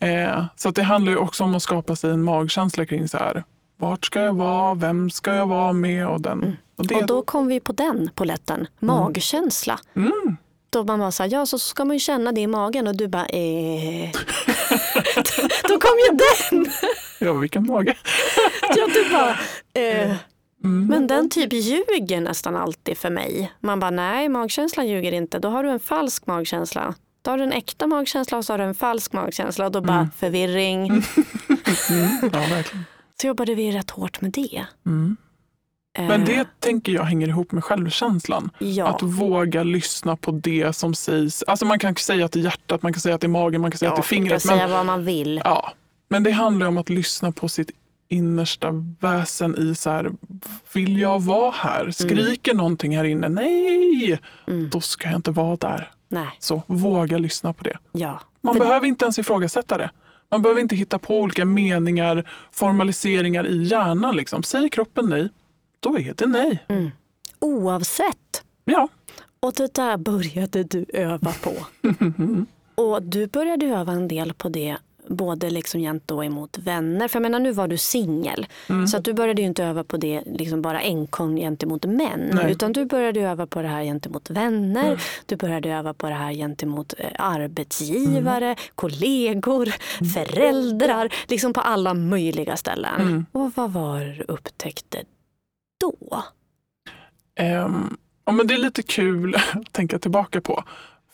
Eh, så det handlar ju också om att skapa sig en magkänsla kring så här, vart ska jag vara? Vem ska jag vara med? Och, den, och det, Och då kom vi på den poletten, magkänsla. mm, Då man bara sa, ja så ska man ju känna det i magen och du bara, eh. då kom ju den. ja, vilken mage. Ja, du bara, eh. Mm. Men den typ ljuger nästan alltid för mig. Man bara, nej magkänslan ljuger inte. Då har du en falsk magkänsla. Då har du en äkta magkänsla och så har du en falsk magkänsla. Och då bara förvirring. Mm, ja, verkligen. Så jobbade vi rätt hårt med det. Mm. Eh, Men det tänker jag hänger ihop med självkänslan. ja. Att våga lyssna på det som sägs. Alltså man kan säga att det är hjärtat, man kan säga att det är magen, man kan säga ja, att det är man kan fingret. Men, säga vad man vill. ja. men det handlar om att lyssna på sitt innersta väsen i så här, vill jag vara här? Skriker någonting här inne? Nej, Mm. då ska jag inte vara där. Nej, Så våga lyssna på det. ja. Man För- behöver inte ens ifrågasätta det. Man behöver inte hitta på olika meningar, formaliseringar i hjärnan. Liksom. Säger kroppen nej, då är det nej. Mm. Oavsett. Ja, Och det där började du öva på. Och du började öva en del på det både liksom gentemot vänner. För jag menar nu var du singel. Mm. Så att du började ju inte öva på det liksom bara enkom gentemot män. Nej. Utan du började öva på det här gentemot vänner. Mm. Du började öva på det här gentemot eh, arbetsgivare, Mm. kollegor, föräldrar. Liksom på alla möjliga ställen. Mm. Och vad var du upptäckte då? Ehm, ja, men det är lite kul att tänka tillbaka på.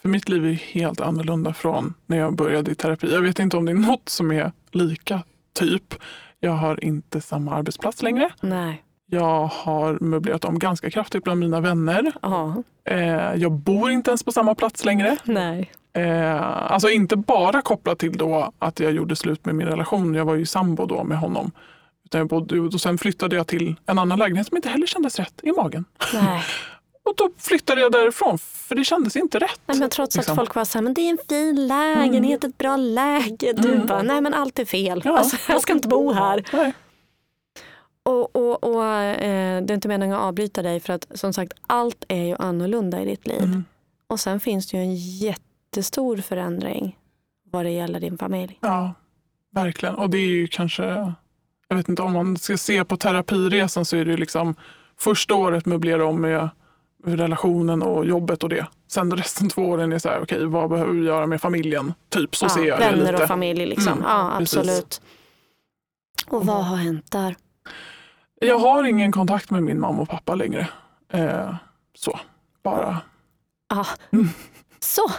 För mitt liv är helt annorlunda från när jag började i terapi. Jag vet inte om det är något som är lika typ. Jag har inte samma arbetsplats längre. Nej. Jag har möblerat om ganska kraftigt bland mina vänner. Ja. Eh, jag bor inte ens på samma plats längre. Nej. Eh, alltså inte bara kopplat till då att jag gjorde slut med min relation. Jag var ju sambo då med honom. Utan jag bodde, och sen flyttade jag till en annan lägenhet som inte heller kändes rätt i magen. Nej. Och då flyttade jag därifrån för det kändes inte rätt. Nej, men trots liksom. att folk var så här, men det är en fin lägenhet, ett bra läge. Du Mm. bara, nej men allt är fel. Ja. Alltså, jag ska inte bo här. Nej. Och, och, och eh, det är inte meningen att avbryta dig för att som sagt allt är ju annorlunda i ditt liv. Mm. Och sen finns det ju en jättestor förändring vad det gäller din familj. Ja, verkligen. Och det är ju kanske, jag vet inte om man ska se på terapiresan så är det ju liksom första året möblera om med relationen och jobbet och det. Sen resten två åren är så här, okej vad behöver vi göra med familjen? Typ så ja, ser jag det vänner och familj liksom. Mm, ja, precis. absolut. Och vad har hänt där? Jag har ingen kontakt med min mamma och pappa längre. Eh, så, bara. Ja. Mm. Så,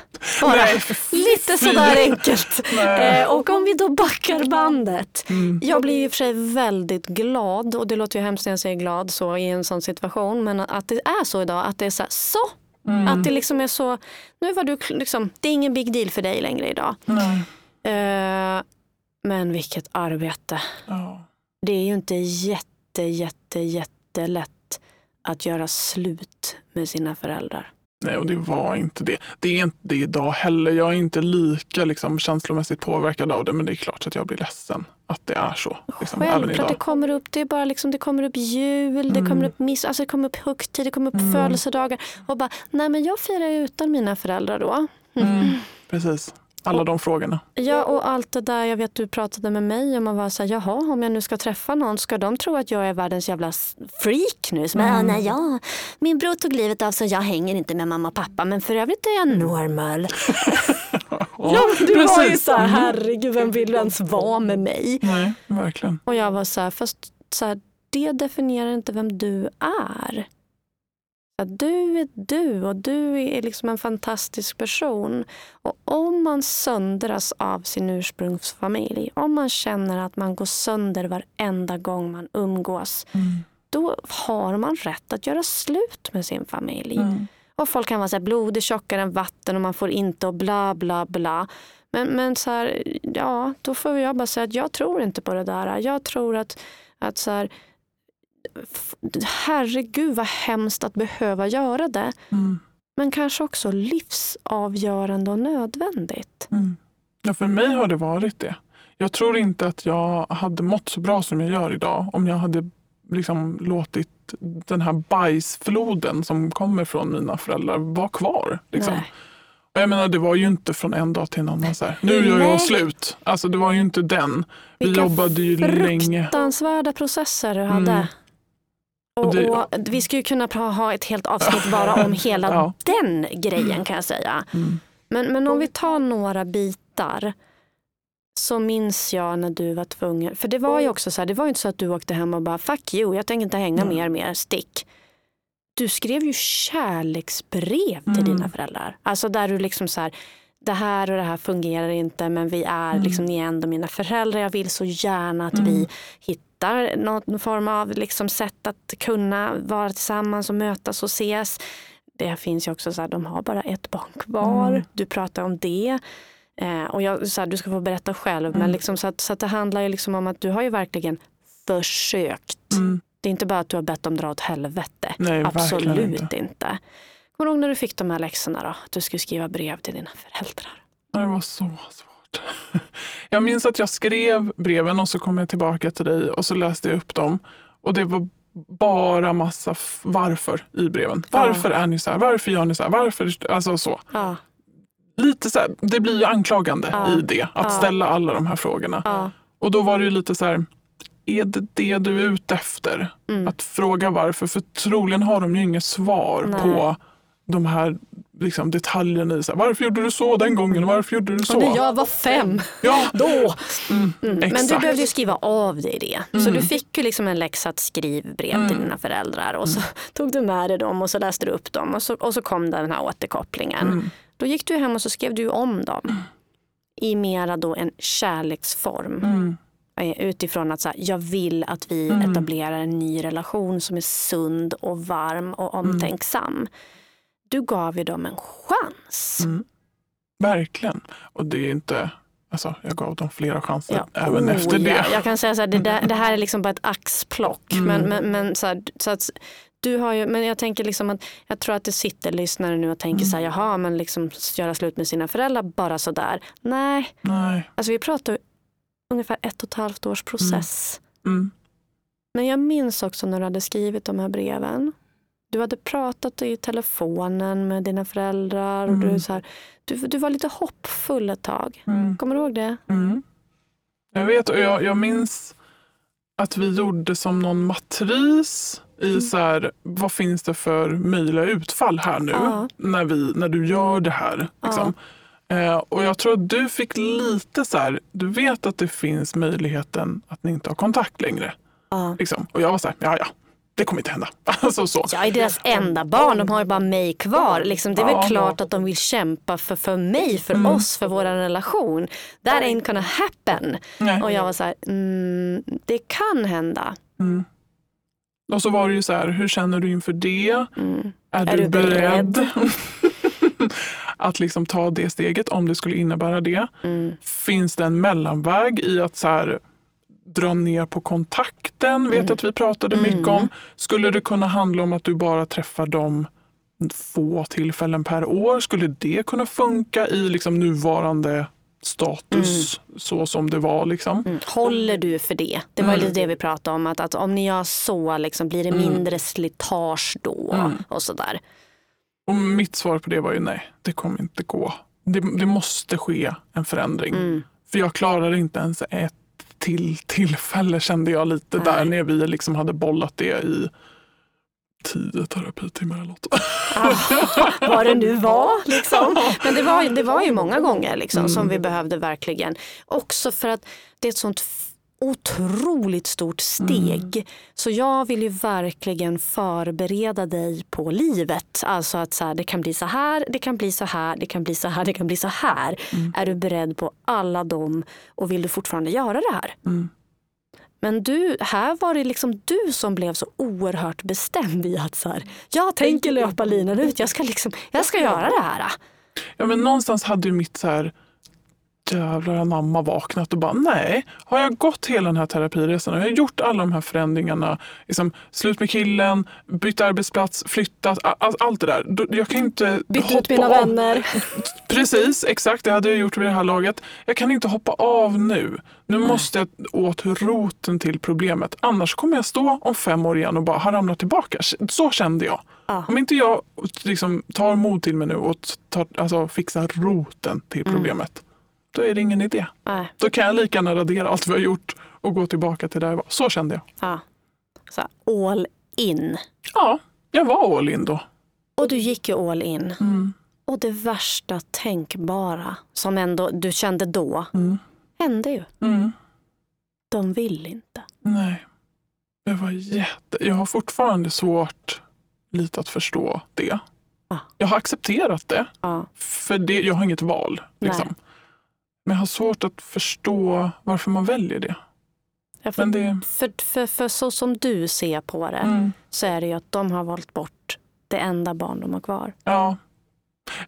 bara Nej, lite sådär enkelt. Eh, och om vi då backar bandet. Mm. Jag blir i och för sig väldigt glad och det låter ju hemskt när jag säger glad så i en sån situation men att det är så idag att det är så här, så Mm. att det liksom är så, nu var du liksom, det är ingen big deal för dig längre idag. Eh, men vilket arbete. Ja. Det är ju inte jätte, jätte, jättelätt att göra slut med sina föräldrar. Nej, och det var inte det. Det är inte det idag heller. Jag är inte lika liksom, känslomässigt påverkad av det, men det är klart att jag blir ledsen att det är så. Liksom, Självklart, det kommer upp, det är bara liksom, det kommer upp jul, det Mm. kommer upp miss, alltså det kommer upp högtid, det kommer upp Mm. födelsedagar. Och bara, nej men jag firar ju utan mina föräldrar då. Mm. Precis, alla de frågorna. Ja, och allt det där, jag vet du pratade med mig om att vara så här, jaha, om jag nu ska träffa någon, ska de tro att jag är världens jävla freak nu? Som, Mm. mm. nej, ja, min bror tog livet av så jag hänger inte med mamma och pappa, men för övrigt är jag normal. Ja, du var ju precis. så här, herregud, vem vill ens vara med mig? Nej, verkligen. Och jag var så här, fast så här, det definierar inte vem du är. Att du är du och du är liksom en fantastisk person. Och om man söndras av sin ursprungsfamilj, om man känner att man går sönder varenda gång man umgås, Mm. då har man rätt att göra slut med sin familj. Mm. Och folk kan vara så här, blod är tjockare än vatten och man får inte och bla bla bla. Men, men så här, ja, då får jag bara säga att jag tror inte på det där. Jag tror att, att så här, herregud vad hemskt att behöva göra det. Mm. Men kanske också livsavgörande och nödvändigt. Mm. Ja, för mig har det varit det. Jag tror inte att jag hade mått så bra som jag gör idag om jag hade liksom låtit den här bajsfloden som kommer från mina föräldrar vara kvar. Liksom. Och jag menar, det var ju inte från en dag till en annan så här. Nu gör jag slut. Alltså det var ju inte den. Vi Vilka jobbade ju länge. Fruktansvärda processer du hade. Mm. Och, det- och vi skulle kunna ha ett helt avsnitt bara om hela Ja. den grejen kan jag säga. Mm. Men, men om vi tar några bitar så minns jag när du var tvungen, för det var ju också så här, det var ju inte så att du åkte hem och bara fuck you, jag tänker inte hänga Mm. mer mer, stick. Du skrev ju kärleksbrev till Mm. dina föräldrar. Alltså där du liksom så här, det här och det här fungerar inte men vi är Mm. liksom, ni är ändå mina föräldrar. Jag vill så gärna att Mm. vi hittar någon form av liksom sätt att kunna vara tillsammans och mötas och ses. Det finns ju också så här, de har bara ett barn kvar. Mm. Du pratar om det. Eh, och jag, så här, du ska få berätta själv. Men Mm. liksom, så, att, så att det handlar ju liksom om att du har ju verkligen försökt. Mm. Det är inte bara att du har bett dem dra åt helvete. Nej, Absolut inte. inte. Kommer du ihåg när du fick de här läxorna då? Att du skulle skriva brev till dina föräldrar. Det var så svårt. Jag minns att jag skrev breven och så kom jag tillbaka till dig och så läste jag upp dem. Och det var bara massa varför i breven. Varför är ni så här? Varför gör ni så här? Varför? Alltså så. Ja. lite så här, det blir ju anklagande Ja. i det, att Ja. ställa alla de här frågorna. Ja. Och då var det ju lite så här, är det det du är ute efter? Mm. Att fråga varför, för troligen har de ju inget svar Nej. på de här liksom, detaljerna i så här, varför gjorde du så den gången varför gjorde du så? Och när jag var fem, Ja, då. mm, Mm. Men du behövde ju skriva av dig det. Så Mm. du fick ju liksom en läxa att skriv brev till dina föräldrar och så tog du med dig dem och så läste du upp dem och så, och så kom den här återkopplingen. Mm. Då gick du hem och så skrev du om dem i mera då en kärleksform. Mm. Eh, Utifrån att så här, jag vill att vi Mm. etablerar en ny relation som är sund och varm och Mm. Du gav ju dem en chans. Mm. Verkligen. Och det är inte, alltså jag gav dem flera chanser Ja, även oh, efter det. Ja. Jag kan säga så här, det, där, det här är liksom bara ett axplock. Mm. Men, men, men, så här, så att, du har ju, men jag tänker liksom att jag tror att det sitter lyssnare nu och tänker så här, Mm. jaha, men liksom göra slut med sina föräldrar bara så där. Nej, Nej. alltså vi pratar ungefär ett och ett halvt års process. Mm. Men jag minns också när du hade skrivit de här breven. Du hade pratat i telefonen med dina föräldrar. Och Mm. du, så här, du, du var lite hoppfull ett tag. Mm. Kommer du ihåg det? Mm. Jag vet och jag, jag minns att vi gjorde som någon matris i Mm. så här, vad finns det för möjliga utfall här nu Ja. när, vi, när du gör det här. Liksom. Eh, och jag tror att du fick lite så här, du vet att det finns möjligheten att ni inte har kontakt längre. Ja. Liksom. Och jag var så här, ja ja, det kommer inte hända. Alltså så. Jag är deras enda barn, de har ju bara mig kvar. Liksom, det är väl Ja. klart att de vill kämpa för, för mig, för Mm. oss, för vår relation. That ain't gonna happen. Nej. Och jag var så här, mm, det kan hända. Mm. Och så var det ju så här, hur känner du inför det? Mm. Är, Är du du beredd, beredd? att liksom ta det steget om det skulle innebära det? Mm. Finns det en mellanväg i att så här, dra ner på kontakten? Vet jag att vi pratade mycket Mm. om. Skulle det kunna handla om att du bara träffar dem få tillfällen per år? Skulle det kunna funka i liksom nuvarande status så som det var? Liksom? Mm. Håller du för det? Det var Mm. lite det vi pratade om. Att, att om ni gör så, liksom, blir det Mm. mindre slitage då? Mm. Och sådär. Och mitt svar på det var ju nej, det kommer inte gå. Det, det måste ske en förändring. Mm. För jag klarar inte ens ett till tillfälle kände jag lite Nej. där när vi liksom hade bollat det i tio terapitimmar eller något. Ah, vad det nu var. Liksom. Men det var, det var ju många gånger liksom, som Mm. vi behövde verkligen. Också för att det är ett sånt otroligt stort steg. Mm. Så jag vill ju verkligen förbereda dig på livet. Alltså att så här, det kan bli så här, det kan bli så här, det kan bli så här, det kan bli så här. Mm. Är du beredd på alla dem och vill du fortfarande göra det här? Mm. Men du, här var det liksom du som blev så oerhört bestämd i att så här, jag tänker löpa linan ut, jag ska, liksom, jag ska göra det här. Ja, men någonstans hade ju mitt så här jävlar anamma vaknat och bara nej, har jag gått hela den här terapiresan och jag har gjort alla de här förändringarna, liksom, slut med killen, bytt arbetsplats, flyttat, a- a- allt det där. Jag kan inte Bytt ut mina av. vänner. Precis, exakt. Det hade jag gjort vid det här laget. Jag kan inte hoppa av nu. Nu måste jag åt roten till problemet. Annars kommer jag stå om fem år igen och bara har ramlat tillbaka. Så kände jag. Ja. Om inte jag liksom tar mod till mig nu och tar, alltså, fixar roten till Mm. Då är det ingen idé. Nej, Då kan jag lika gärna radera allt vi har gjort och gå tillbaka till där jag var. Så kände jag. ja. Så all in. Ja, jag var all in då. Och du gick ju all in. Mm. Och det värsta tänkbara som ändå du kände då Mm. hände ju. Mm. De vill inte. Nej. Det var jätte... Jag har fortfarande svårt lite att förstå det. Ah. Jag har accepterat det, Ja. för det, jag har inget val. Liksom. Men jag har svårt att förstå varför man väljer det. Ja, För, Men det... för, för, för så som du ser på det Mm. så är det ju att de har valt bort det enda barn de har kvar. Ja.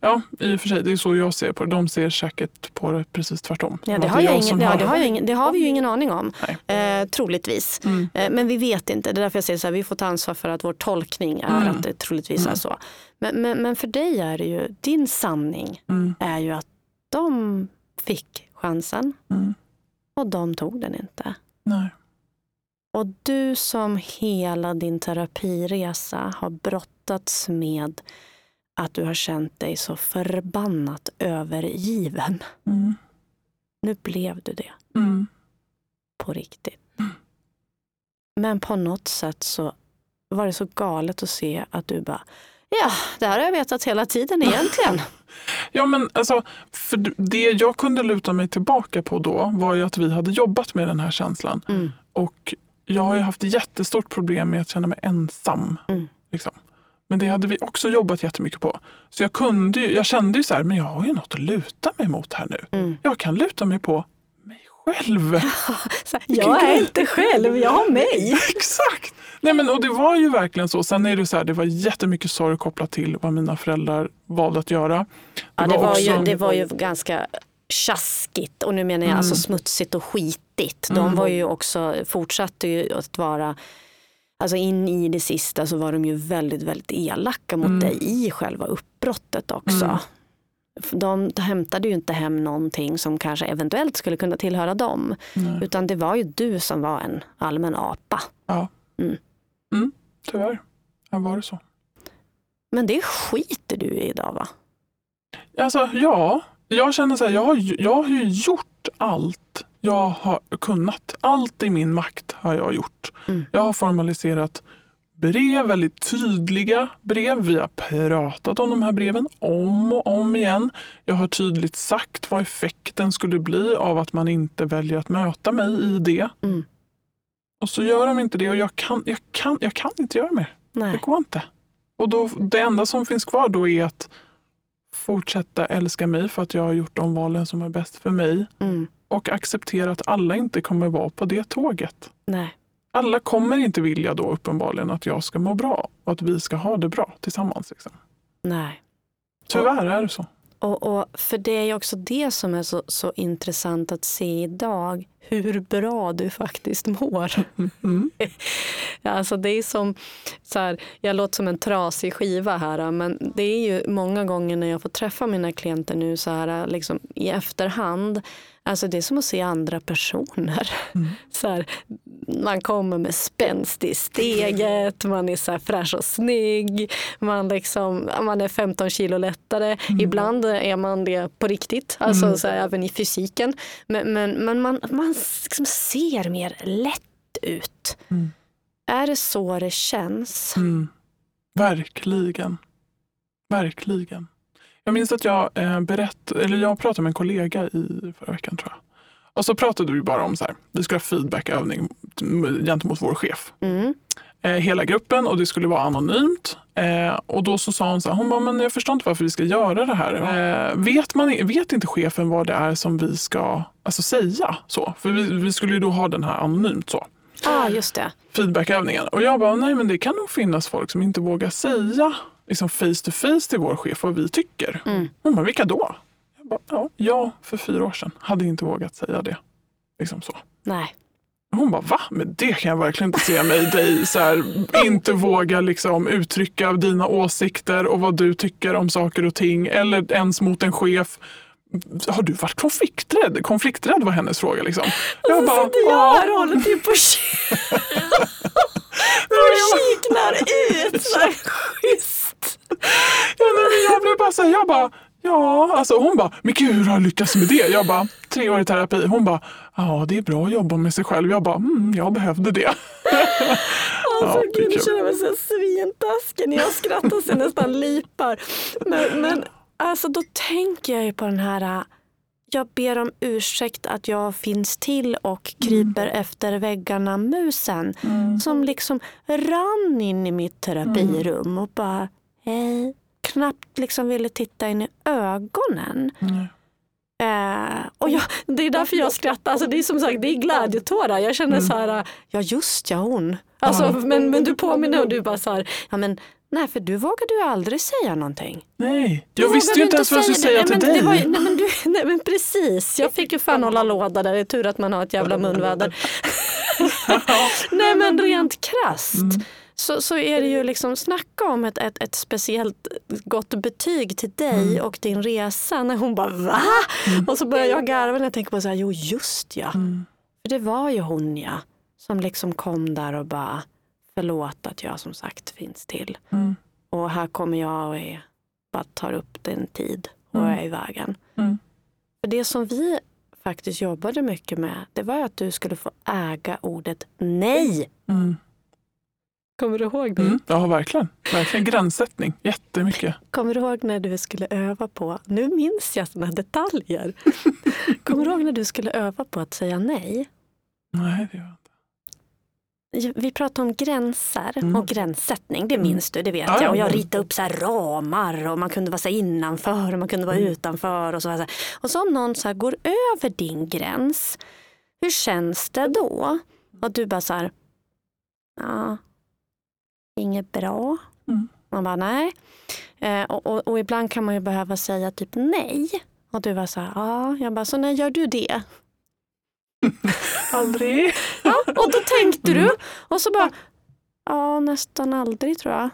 ja, i och för sig, det är så jag ser på det. De ser säkert på det precis tvärtom. Ja, det, har jag ingen, ja, det, har jag ingen, det har vi ju ingen aning om. Eh, troligtvis. Mm. Eh, men vi vet inte. Det är därför jag säger så här, vi får ta ansvar för att vår tolkning är Mm. att det troligtvis Mm. är så. Men, men, men för dig är det ju, din sanning Mm. är ju att de fick chansen Mm. och de tog den inte. Nej. Och du som hela din terapiresa har brottats med att du har känt dig så förbannat övergiven. Mm. Nu blev du det Mm. på riktigt. Men på något sätt så var det så galet att se att du bara, ja, det här har jag vetat hela tiden egentligen. Ja, men alltså, för det jag kunde luta mig tillbaka på då var ju att vi hade jobbat med den här känslan. Mm. Och jag har ju haft jättestort problem med att känna mig ensam. Mm. Liksom. Men det hade vi också jobbat jättemycket på. Så jag, kunde ju, jag kände ju så här, men jag har ju något att luta mig mot här nu. Mm. Jag kan luta mig på själv. Jag är inte själv, jag har mig. Exakt! Nej, men, och det var ju verkligen så. Sen är det så här, det var jättemycket sorg kopplat till vad mina föräldrar valde att göra. Ja, det, var ju, också- det var ju ganska tjaskigt och nu menar jag Mm. alltså smutsigt och skitigt. De var ju också, fortsatte ju att vara, alltså in i det sista så var de ju väldigt, väldigt elaka mot Mm. dig i själva uppbrottet också. Mm. De hämtade ju inte hem någonting som kanske eventuellt skulle kunna tillhöra dem. Nej. Utan det var ju du som var en allmän apa. Ja. Mm. Mm, tyvärr. Ja, var det så. Men det skiter du i idag va? Alltså, ja. Jag känner så här, jag har, jag har ju gjort allt jag har kunnat. Allt i min makt har jag gjort. Mm. Jag har formaliserat brev, väldigt tydliga brev. Vi har pratat om de här breven om och om igen. Jag har tydligt sagt vad effekten skulle bli av att man inte väljer att möta mig i det. Mm. Och så gör de inte det och jag kan, jag kan, jag kan inte göra mer. Det Nej. går inte. Och då, det enda som finns kvar då är att fortsätta älska mig för att jag har gjort de valen som är bäst för mig Mm. och acceptera att alla inte kommer vara på det tåget. Nej. Alla kommer inte vilja då uppenbarligen att jag ska må bra och att vi ska ha det bra tillsammans. Liksom. Nej. Tyvärr är det så. Och, och för det är också det som är så, så intressant att se idag. Hur bra du faktiskt mår. Mm. Alltså det är som, så här, jag låter som en trasig skiva här men det är ju många gånger när jag får träffa mina klienter nu så här, liksom, i efterhand. Alltså det är som att se andra personer. Mm. Så här, man kommer med spänst i steget, man är så fräsch och snygg, man, liksom, man är 15 kilo lättare. Ibland är man det på riktigt, alltså Mm. så här, även i fysiken. Men, men, men man, man liksom ser mer lätt ut. Mm. Är det så det känns? Mm. Verkligen. Verkligen. Jag minns att jag, eh, berätt, eller jag pratade med en kollega i förra veckan tror jag. Och så pratade vi bara om så här, vi skulle ha feedbackövning gentemot vår chef. Mm. Eh, hela gruppen och det skulle vara anonymt. Eh, och då så sa hon så här, hon bara, men jag förstår inte varför vi ska göra det här. Eh, vet, man, vet inte chefen vad det är som vi ska alltså, säga? Så? För vi, vi skulle ju då ha den här anonymt. så Ja, ah, just det. feedbackövningen. Och jag bara, nej men det kan nog finnas folk som inte vågar säga liksom face to face till vår chef vad vi tycker. Mm. Hon bara, vilka då? Jag bara, ja, jag för fyra år sedan hade inte vågat säga det. Liksom så. Nej. Hon bara, va? Men det kan jag verkligen inte se mig dig så här, inte våga liksom uttrycka dina åsikter och vad du tycker om saker och ting eller ens mot en chef. Har du varit konflikträdd? Konflikträdd var hennes fråga. Liksom. Jag bara, Sitter jag ja. här och håller till på och kiknar ut. Så här, schysst. Ja, nej, jag blev bara så här, jag bara, ja, alltså hon bara, men gud hur har du lyckats med det? Jag bara, tre år i terapi. Hon bara, ja det är bra att jobba med sig själv. Jag bara, mm, jag behövde det. Alltså Ja, gud, kul. känner jag mig så svintaskig när jag skrattar så jag nästan lipar. Men, men alltså då tänker jag ju på den här jag ber om ursäkt att jag finns till och kryper efter väggarna musen. Som liksom rann in i mitt terapirum och bara hej. Knappt liksom ville titta in i ögonen. Mm. Eh, och jag, det är därför jag skrattar. Alltså, det är som sagt det är glädjetårar. Jag känner så här, ja just ja hon. Alltså, Ja. men, men du påminner och du bara så här, ja men nej för du vågade ju aldrig säga någonting. Nej, Du jag visste ju inte ens vad jag skulle säga till nej, dig. Var, nej, men du, nej men precis, jag fick ju fan hålla låda där. Det är tur att man har ett jävla munväder. nej men rent krasst. Så, så är det ju liksom, snacka om ett, ett, ett speciellt gott betyg till dig och din resa. När hon bara va? Och så börjar jag garva när jag tänker på så här, jo just ja. Mm. För det var ju hon ja. Som liksom kom där och bara, förlåt att jag som sagt finns till. Mm. Och här kommer jag och är bara tar upp din tid och Mm. är i vägen. Mm. För det som vi faktiskt jobbade mycket med, det var att du skulle få äga ordet nej. Mm. Kommer du ihåg det? Mm. Ja, verkligen. verkligen. Gränssättning, jättemycket. Kommer du ihåg när du skulle öva på, nu minns jag sådana detaljer. Kommer du ihåg när du skulle öva på att säga nej? Nej, det gör jag inte. Vi pratade om gränser Mm. och gränssättning, det minns du, det vet Ja, ja, jag. Och jag ritade upp så ramar och man kunde vara så innanför och man kunde vara Mm. utanför. Och så här. Och så om någon så går över din gräns, hur känns det då? Och du bara så här, ja, inget bra. Mm. Man bara nej. Eh, och, och, och ibland kan man ju behöva säga typ nej. Och du var så här, ja. Jag bara, så när gör du det? Aldrig. Ja, och då tänkte Mm. du. Och så bara, ja nästan aldrig tror jag.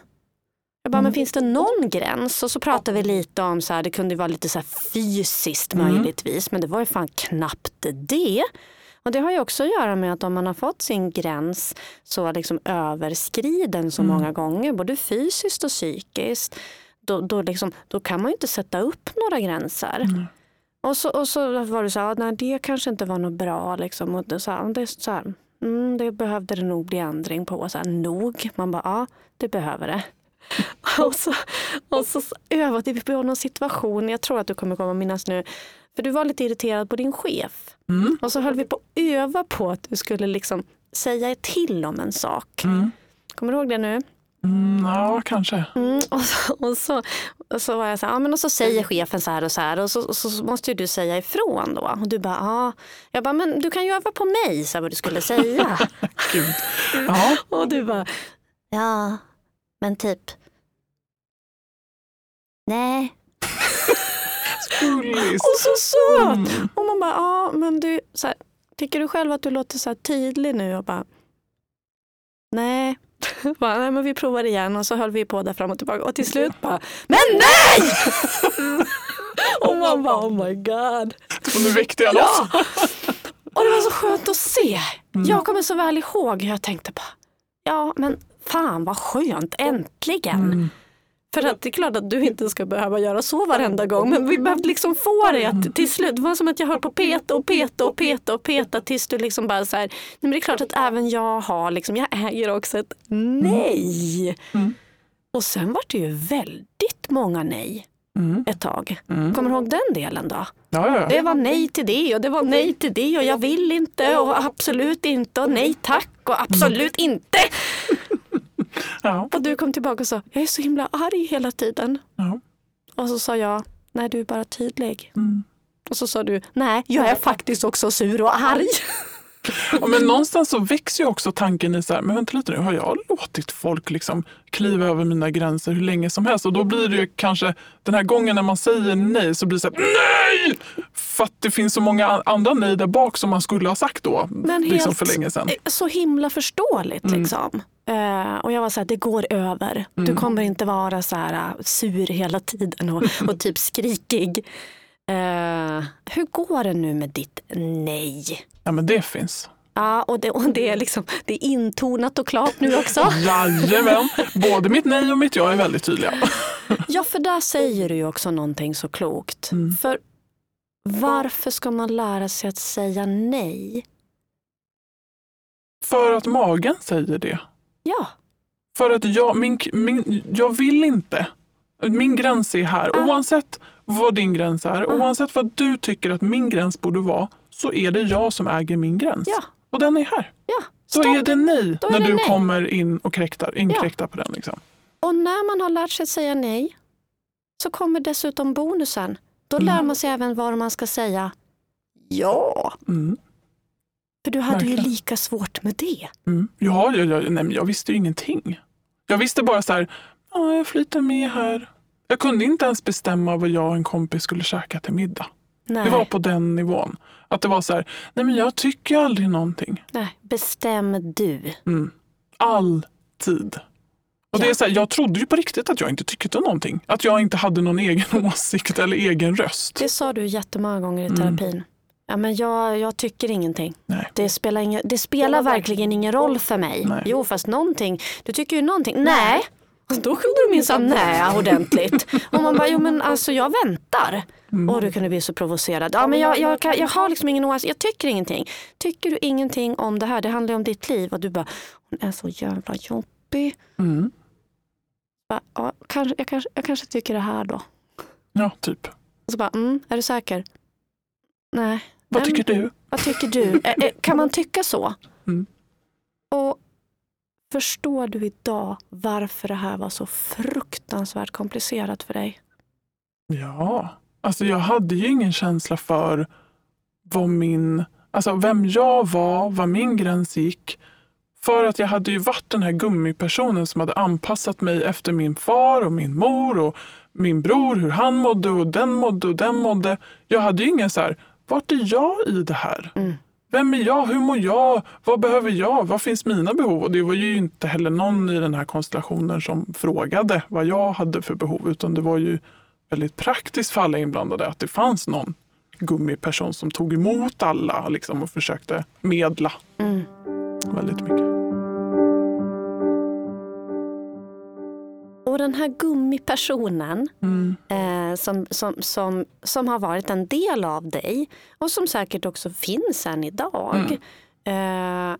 Jag bara, Mm. men finns det någon gräns? Och så pratade vi lite om, så här, det kunde ju vara lite så här fysiskt Mm. möjligtvis, men det var ju fan knappt det. Och det har ju också att göra med att om man har fått sin gräns så liksom överskriden så Mm. många gånger, både fysiskt och psykiskt, då, då, liksom, då kan man ju inte sätta upp några gränser. Mm. Och, så, och så var det så här, nej, det kanske inte var något bra. Liksom. Och det, så här, det, så här, mm, det behövde det nog bli ändring på. Så här, nog. Man bara, ja det behöver det. och så, och så övade vi på någon situation, jag tror att du kommer komma minnas nu. För du var lite irriterad på din chef. Mm. Och så höll vi på att öva på att du skulle liksom säga till om en sak. Mm. Kommer du ihåg det nu? Mm, ja, kanske. Mm, och, så, och, så, och så var jag så här, ja, men och så säger chefen så här och så här och så, och så måste ju du säga ifrån då. Och du bara, ja. Jag bara, men du kan ju öva på mig, så här, vad du skulle säga. Gud. Ja. och du bara, ja, men typ, nej. Och så söt! Mm. Och man bara, ja men du, så här, tycker du själv att du låter så här tydlig nu? Och bara, nej. Bara, nej men vi provar igen och så höll vi på där fram och tillbaka och till slut bara, men nej! och man bara, oh my god. Och nu väckte jag loss. Ja. Och det var så skönt att se. Mm. Jag kommer så väl ihåg hur jag tänkte bara, ja men fan vad skönt, äntligen. Mm. För att det är klart att du inte ska behöva göra så varenda gång. Men vi behövde liksom få dig att till slut, det var som att jag höll på att peta och peta och peta och peta tills du liksom bara så här, nej men det är klart att även jag har, liksom, jag äger också ett nej. Mm. Och sen var det ju väldigt många nej Mm. ett tag. Mm. Kommer du ihåg den delen då? Ja, ja, Det var nej till det och det var nej till det och jag vill inte och absolut inte och nej tack och absolut inte. Ja. Och du kom tillbaka och sa, jag är så himla arg hela tiden. ja. Och så sa jag, nej du är bara tydlig. Mm. Och så sa du, nej jag är faktiskt också sur och arg. Ja, men någonstans så växer ju också tanken i så här, men vänta lite nu, har jag låtit folk liksom kliva över mina gränser hur länge som helst? Och då blir det ju kanske, den här gången när man säger nej så blir det så här, nej! För att det finns så många andra nej där bak som man skulle ha sagt då, Men liksom helt- för länge sedan. Så himla förståeligt liksom. Eh, och jag var så här, det går över. Du kommer inte vara så här uh, sur hela tiden och, och typ skrikig. Eh, hur går det nu med ditt nej? Ja, men det finns. Ja, och det, och det, är liksom, det är intonat och klart nu också. Jajamän, både mitt nej och mitt ja är väldigt tydliga. Ja, för där säger du ju också någonting så klokt. Mm. För varför ska man lära sig att säga nej? För att magen säger det. Ja, För att jag, min, min, jag vill inte. Min gräns är här. Ah. Oavsett vad din gräns är, oavsett vad du tycker att min gräns borde vara, så är det jag som äger min gräns. ja, Och den är här. ja. Så Stopp. är det nej Då är när det du nej. kommer in och kräktar, inkräktar på den. Liksom. Och när man har lärt sig att säga nej så kommer dessutom bonusen. Då Mm. lär man sig även vad man ska säga ja. Mm. För du hade ju Verkligen. lika svårt med det. Mm. Ja, ja, ja, nej, jag visste ju ingenting. Jag visste bara så här, ja, jag flyter med här. Jag kunde inte ens bestämma vad jag och en kompis skulle käka till middag. Nej, Det var på den nivån. Att det var så här, nej men jag tycker aldrig någonting. nej. bestäm du. Mm. Alltid. Och det Ja. är så här, jag trodde ju på riktigt att jag inte tyckte någonting. Att jag inte hade någon egen åsikt eller egen röst. Det sa du jättemånga gånger i Mm. terapin. Ja, men jag, jag tycker ingenting. Nej. Det spelar, ingen, det spelar verkligen ingen roll för mig. Nej. Jo, fast någonting. Du tycker ju någonting. Nej, Och då kunde du minsann näa ordentligt. Och man bara, jo men alltså jag väntar. Mm. Och du kunde bli så provocerad. Ja, men jag, jag, kan- jag har liksom ingen åsikt, jag tycker ingenting. Tycker du ingenting om det här, det handlar ju om ditt liv. Och du bara, hon är så jävla jobbig. Mm. Bara, ja, kanske, jag, kanske, jag kanske tycker det här då. Ja, typ. Och så bara, mm, är du säker? Nej. Vad Nej, tycker du? Vad tycker du? Kan man tycka så? Mm. Och förstår du idag varför det här var så fruktansvärt komplicerat för dig? Ja, alltså jag hade ju ingen känsla för vad min, alltså vem jag var, var min gräns gick. För att jag hade ju varit den här gummipersonen som hade anpassat mig efter min far och min mor och min bror, hur han mådde och den mådde och den mådde. Jag hade ju ingen så här, vart är jag i det här? Mm. Vem är jag? Hur mår jag? Vad behöver jag? Vad finns mina behov? Och det var ju inte heller någon i den här konstellationen som frågade vad jag hade för behov, utan det var ju väldigt praktiskt för alla inblandade att det fanns någon gummiperson som tog emot alla liksom, och försökte medla Mm. väldigt mycket. Och den här gummipersonen Mm. eh, som, som, som, som har varit en del av dig och som säkert också finns än idag. Eh,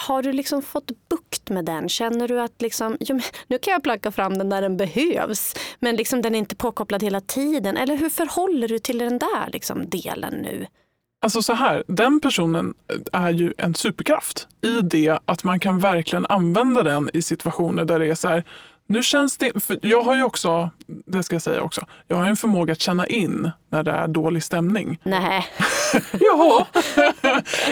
har du liksom fått bukt med den? Känner du att liksom, jo, nu kan jag plocka fram den när den behövs men liksom den är inte påkopplad hela tiden? Eller hur förhåller du till den där liksom, delen nu? Alltså så här, den personen är ju en superkraft i det att man kan verkligen använda den i situationer där det är så här, nu känns det, för jag har ju också, det ska jag säga också, jag har en förmåga att känna in när det är dålig stämning. Nej. Ja,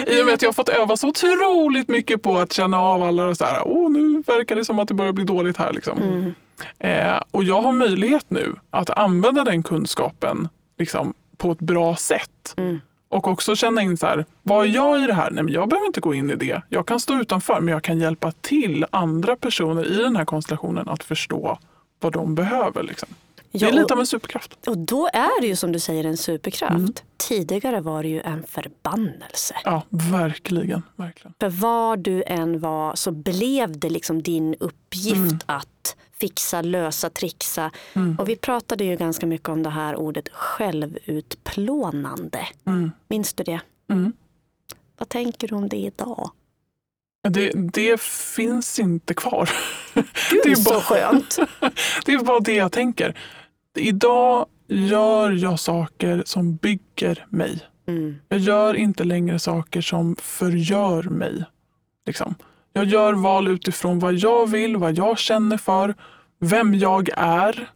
i och med att jag har fått öva så otroligt mycket på att känna av alla och så här, åh nu verkar det som att det börjar bli dåligt här. Liksom. Mm. Eh, och jag har möjlighet nu att använda den kunskapen liksom, på ett bra sätt. Mm. Och också känna in så här, vad är jag i det här? Nej, men jag behöver inte gå in i det. Jag kan stå utanför, men jag kan hjälpa till andra personer i den här konstellationen att förstå vad de behöver. Liksom. Det Ja, är lite av en superkraft. Och då är det ju som du säger en superkraft. Mm. Tidigare var det ju en förbannelse. Ja, verkligen. verkligen. För var du än var så blev det liksom din uppgift Mm. att fixa, lösa, trixa. Och vi pratade ju ganska mycket om det här ordet självutplånande. Mm. Minns du det? Mm. Vad tänker du om det idag? Det, det finns inte kvar. Gud Det är så bara- skönt! Det är bara det jag tänker. Idag gör jag saker som bygger mig. Mm. Jag gör inte längre saker som förgör mig. Liksom. Jag gör val utifrån vad jag vill, vad jag känner för, vem jag är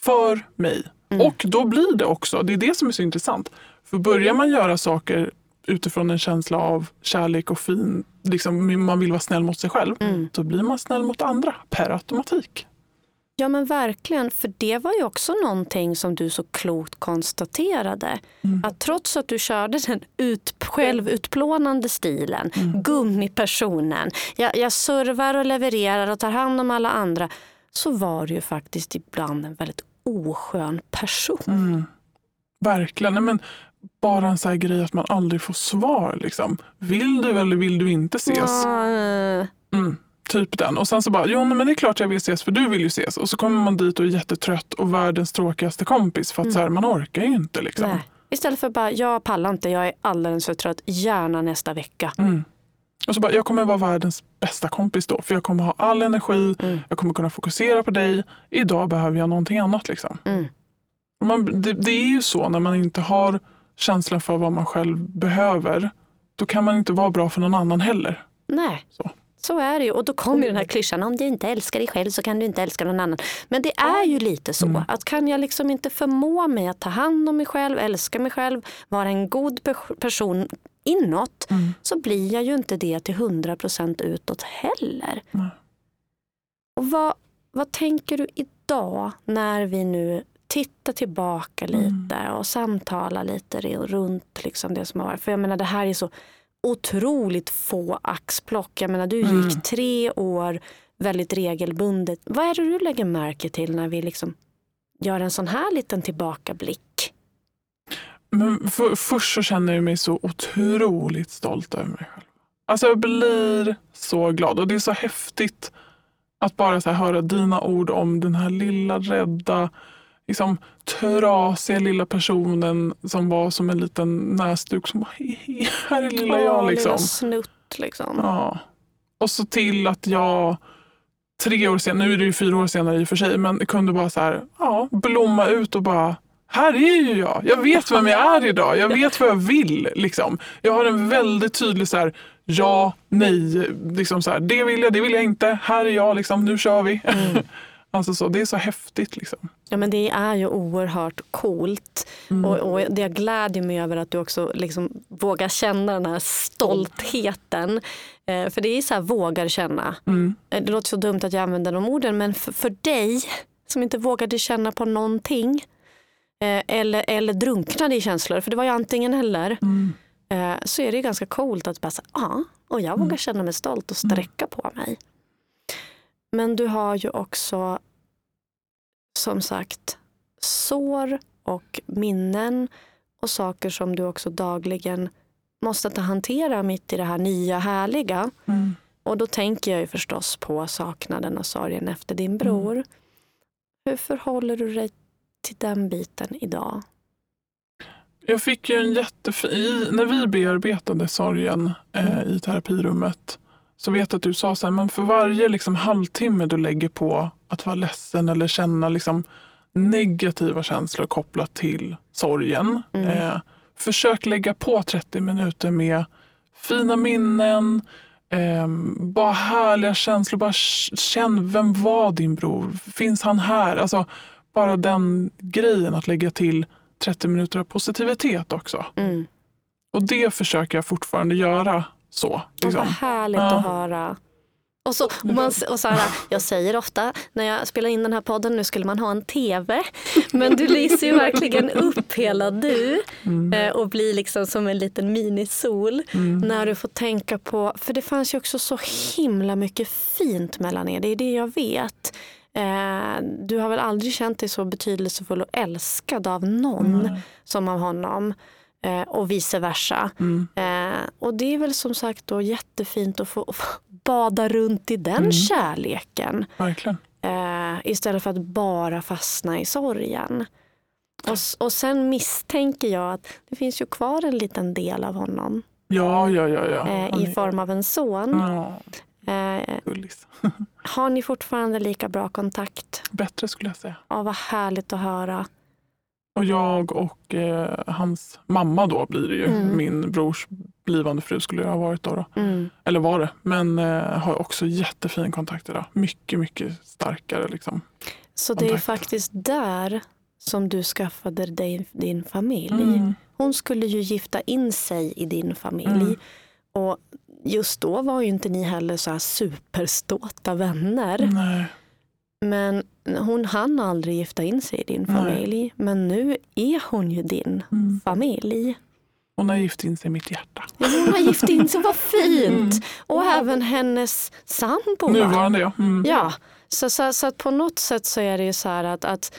för mig. Mm. Och då blir det också, det är det som är så intressant. För börjar man göra saker utifrån en känsla av kärlek och fin, liksom, man vill vara snäll mot sig själv, Mm. då blir man snäll mot andra per automatik. Ja men verkligen, för det var ju också någonting som du så klokt konstaterade. Mm. Att trots att du körde den ut, självutplånande stilen, Mm. gummipersonen, jag, jag servar och levererar och tar hand om alla andra, så var du ju faktiskt ibland en väldigt oskön person. Mm. Verkligen. Nej, men bara en sån här grej att man aldrig får svar. Liksom. Vill du eller vill du inte ses? Mm, typ den. Och sen så bara, jo men det är klart jag vill ses för du vill ju ses. Och så kommer man dit och är jättetrött och världens tråkigaste kompis för att så här, man orkar ju inte. Liksom. nej. Istället för bara, jag pallar inte, jag är alldeles för trött, gärna nästa vecka. Mm. Och så bara, jag kommer vara världens bästa kompis då. För jag kommer ha all energi, Mm. jag kommer kunna fokusera på dig. Idag behöver jag någonting annat. Liksom. Mm. Man, det, det är ju så när man inte har känslan för vad man själv behöver. Då kan man inte vara bra för någon annan heller. Nej, Så. Så är det ju. Och då kommer ju den här klyschan, om du inte älskar dig själv så kan du inte älska någon annan. Men det är ju lite så, Mm. att kan jag liksom inte förmå mig att ta hand om mig själv, älska mig själv, vara en god pe- person inåt, Mm. så blir jag ju inte det till 100% utåt heller. Och vad, vad tänker du idag när vi nu tittar tillbaka Mm. lite och samtalar lite runt liksom det som har varit? För jag menar det här är så otroligt få axplock. Jag menar du gick Mm. tre år väldigt regelbundet. Vad är det du lägger märke till när vi liksom gör en sån här liten tillbakablick? Men för, först så känner jag mig så otroligt stolt över mig själv. Alltså jag blir så glad och det är så häftigt Att bara så höra dina ord om den här lilla rädda, liksom, trasiga lilla personen som var som en liten näsduk som bara, "Hehe, här är lilla jag. Liksom. lilla snutt liksom. Ja. Och så till att jag tre år senare, nu är det ju fyra år senare i och för sig, men kunde bara så här, ja, blomma ut och bara här är ju jag. Jag vet vem jag är idag. Jag vet vad jag vill. Liksom. Jag har en väldigt tydlig så här, ja, nej. Liksom så här, det vill jag, det vill jag inte. Här är jag, liksom, nu kör vi. alltså så, det är så häftigt. Liksom. Ja, men det är ju oerhört coolt. Mm. Och, och det glädjer mig över att du också liksom vågar känna den här stoltheten. Eh, för det är så här, vågar känna. Mm. Eh, Det låter så dumt att jag använder de orden, men för, för dig som inte vågade känna på någonting eh, eller, eller drunknade i känslor, för det var ju antingen eller, Mm. eh, så är det ganska coolt att bara säga, ja, och jag vågar känna mig stolt och sträcka på mig. Men du har ju också som sagt sår och minnen och saker som du också dagligen måste ta hantera mitt i det här nya härliga. Mm. Och då tänker jag ju förstås på saknaden och sorgen efter din bror. Hur förhåller du dig till den biten idag? Jag fick ju en jättefin... När vi bearbetade sorgen eh, i terapirummet så vet jag att du sa så här, men för varje liksom, halvtimme du lägger på att vara ledsen eller känna liksom, negativa känslor kopplat till sorgen. Eh, försök lägga på 30 minuter med fina minnen, eh, bara härliga känslor. Bara känn, vem var din bror? Finns han här? Alltså, bara den grejen att lägga till 30 minuter av positivitet också. Mm. Och det försöker jag fortfarande göra så. Liksom. vad härligt Ja. att höra. Och så, och man, och så här, jag säger ofta när jag spelar in den här podden, nu skulle man ha en tv. Men du lyser ju verkligen upp hela du eh, och blir liksom som en liten minisol. När du får tänka på, för det fanns ju också så himla mycket fint mellan er, det är det jag vet. Eh, du har väl aldrig känt dig så betydelsefull och älskad av någon som av honom. Eh, och vice versa. Mm. Eh, och det är väl som sagt då jättefint att få, få bada runt i den kärleken. Verkligen. Eh, istället för att bara fastna i sorgen. Och, och sen misstänker jag att det finns ju kvar en liten del av honom Ja, ja, ja. ja. eh, i form av en son. Ja, Eh, har ni fortfarande lika bra kontakt? Bättre skulle jag säga. Ja, vad härligt att höra. Och jag och eh, hans mamma då blir det ju. Mm. Min brors blivande fru skulle det ha varit då. då. Mm. Eller var det. Men eh, har också jättefin kontakt idag. Mycket, mycket starkare. Liksom. Så det är Kontakt. faktiskt där som du skaffade dig din familj. Mm. Hon skulle ju gifta in sig i din familj. Mm. Och just då var ju inte ni heller så här superståta vänner. Nej. Men hon hann aldrig gifta in sig i din Nej. familj. Men nu är hon ju din Mm. familj. Hon har gift in sig i mitt hjärta. Ja, Hon har gift in sig, vad fint! Och även hennes sambo. va? Nuvarande ja. Mm. Ja, så, så, så att på något sätt så är det ju så här att, att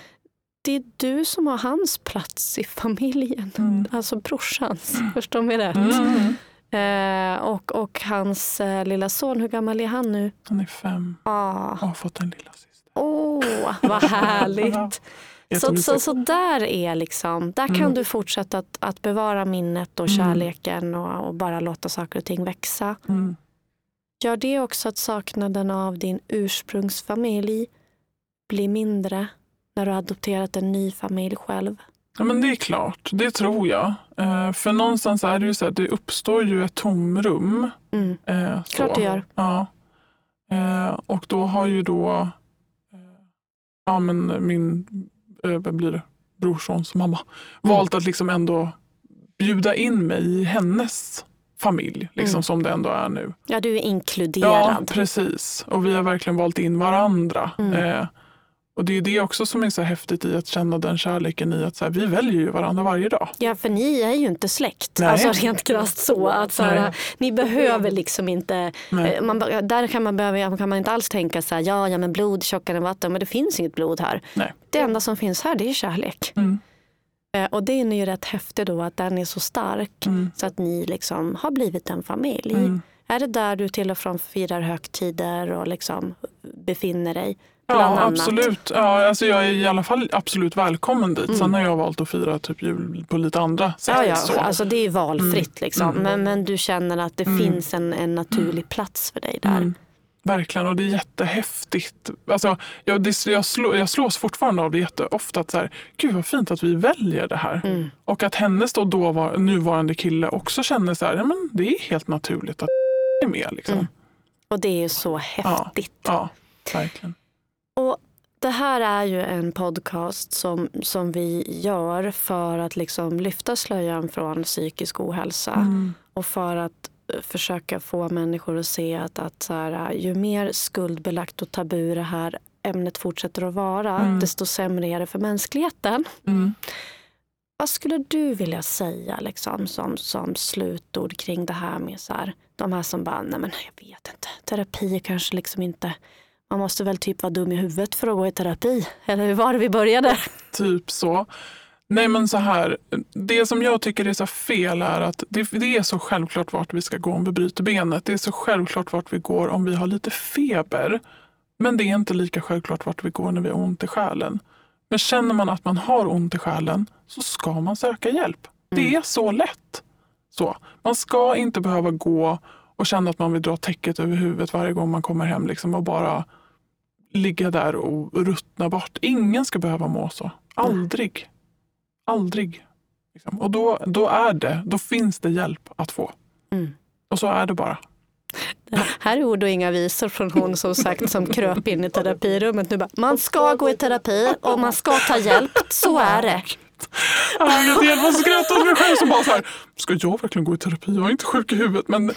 det är du som har hans plats i familjen. Mm. Alltså brorsans, förstår mig rätt. Mm. Eh, och, och hans eh, lilla son, hur gammal är han nu? Han är fem Ah, och har fått en lilla syster. Åh, vad härligt. så, så, så där är liksom, där kan Mm. du fortsätta att, att bevara minnet och Mm. kärleken och, och bara låta saker och ting växa. Mm. Gör det också att saknaden av din ursprungsfamilj blir mindre när du har adopterat en ny familj själv? Ja, men det är klart, det tror jag. Eh, för någonstans är det ju så att det uppstår ju ett tomrum. Mm. Eh. Klart det gör. Ja. Eh, och då har ju då ja, men min eh, vad blir det? brorsons mamma valt att liksom ändå bjuda in mig i hennes familj, liksom Mm. som det ändå är nu. Ja, du är Ja, inkluderad. precis. Och vi har verkligen valt in varandra. Mm. Eh, och det är det också som är så häftigt i att känna den kärleken i att så här, vi väljer ju varandra varje dag. Ja, för ni är ju inte släkt. Nej. Alltså rent krasst så. Att så här, ni behöver liksom inte, Nej. eh, man, där kan man, behöva, kan man inte alls tänka så här, ja, ja men blod tjockare än vatten, men det finns inget blod här. Nej. Det enda som finns här det är kärlek. Mm. Eh, Och det är ju rätt häftigt då att den är så stark Mm. så att ni liksom har blivit en familj. Mm. Är det där du till och från firar högtider och liksom befinner dig. Ja, absolut. Ja, alltså jag är i alla fall absolut välkommen dit. Mm. Sen har jag valt att fira typ jul på lite andra sätt. Ja, ja. Så. Alltså det är valfritt liksom. Mm. Men, men du känner att det Mm. finns en, en naturlig plats för dig där. Mm. Verkligen, och det är jättehäftigt. Alltså, jag, det, jag, slå, jag slås fortfarande av det jätteofta. Att så här, Gud vad fint att vi väljer det här. Mm. Och att hennes då, då var, nuvarande kille också känner så här, ja, men det är helt naturligt att är med. Liksom. Mm. Och det är ju så häftigt. Ja, verkligen. Och det här är ju en podcast som, som vi gör för att liksom lyfta slöjan från psykisk ohälsa. Mm. Och för att eh, försöka få människor att se att, att så här, ju mer skuldbelagt och tabu det här ämnet fortsätter att vara, Mm. desto sämre är det för mänskligheten. Mm. Vad skulle du vilja säga liksom, som, som slutord kring det här med så här, de här som bara, nej men jag vet inte, terapi kanske liksom inte, man måste väl typ vara dum i huvudet för att gå i terapi. Eller hur var det vi började? Typ så. Nej men så här, det som jag tycker är så fel är att det, det är så självklart vart vi ska gå om vi bryter benet. Det är så självklart vart vi går om vi har lite feber. Men det är inte lika självklart vart vi går när vi har ont i själen. Men känner man att man har ont i själen så ska man söka hjälp. Det är så lätt. Så. Man ska inte behöva gå och känna att man vill dra täcket över huvudet varje gång man kommer hem liksom, och bara ligga där och ruttna bort. Ingen ska behöva må så. Aldrig. Aldrig. Liksom. Och då, då är det, då finns det hjälp att få. Mm. Och så är det bara. Det här är ord och inga visor från hon som sagt som kröp in i terapirummet. Nu bara, man ska gå i terapi och man ska ta hjälp. Så är det. Jag skrattar åt mig själv som bara så här, ska jag verkligen gå i terapi? Jag är inte sjuk i huvudet. Men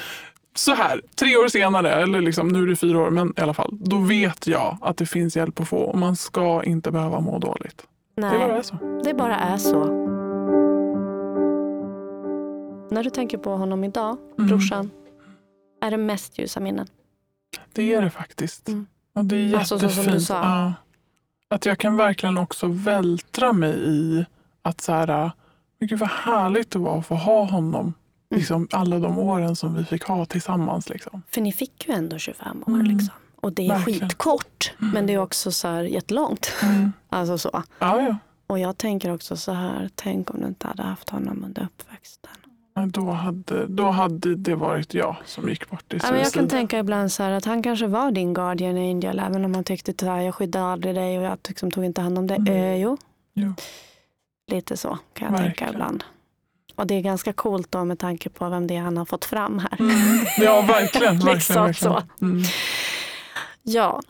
så här, tre år senare, eller liksom, nu är det fyra år, men i alla fall, då vet jag att det finns hjälp att få och man ska inte behöva må dåligt. Det bara är Nej, så. det bara är så. När du tänker på honom idag, Mm. brorsan, är det mest ljusa minnen? Det är det faktiskt. Mm. Och det är Alltså, jättefint. som du sa. Ja. Att jag kan verkligen också vältra mig i att så här, men gud vad härligt det var att få ha honom. Mm. Liksom, alla de åren som vi fick ha tillsammans. Liksom. För ni fick ju ändå 25 år. Mm. Liksom. Och det är Verkligen. skitkort, Mm. men det är också så här jättelångt. Mm. Alltså så. Ja, ja. Och jag tänker också så här, tänk om du inte hade haft honom under uppväxten. Då hade, då hade det varit jag som gick bort i Ja, men jag kan suicid. tänka ibland så här att han kanske var din guardian angel även om han tyckte att jag skyddade aldrig dig och jag liksom tog inte hand om dig. Mm. Eh, jo. Jo. lite så kan jag tänka Verkligen. ibland. Och det är ganska coolt då med tanke på vem det är han har fått fram här. Mm. Ja, verkligen. verkligen, Liksom verkligen. så. Mm. Ja,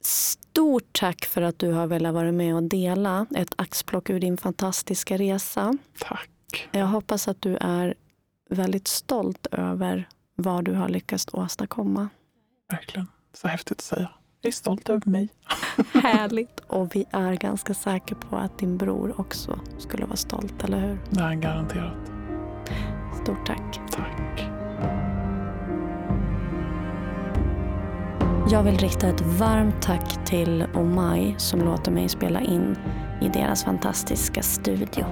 stort tack för att du har velat vara med och dela ett axplock ur din fantastiska resa. Tack. Jag hoppas att du är väldigt stolt över vad du har lyckats åstadkomma. Verkligen. Så häftigt att säga. Jag är stolt över mig. Härligt. Och vi är ganska säkra på att din bror också skulle vara stolt, eller hur? Det är han garanterat. Stort tack. Tack. Jag vill rikta ett varmt tack till Omai som låter mig spela in i deras fantastiska studio.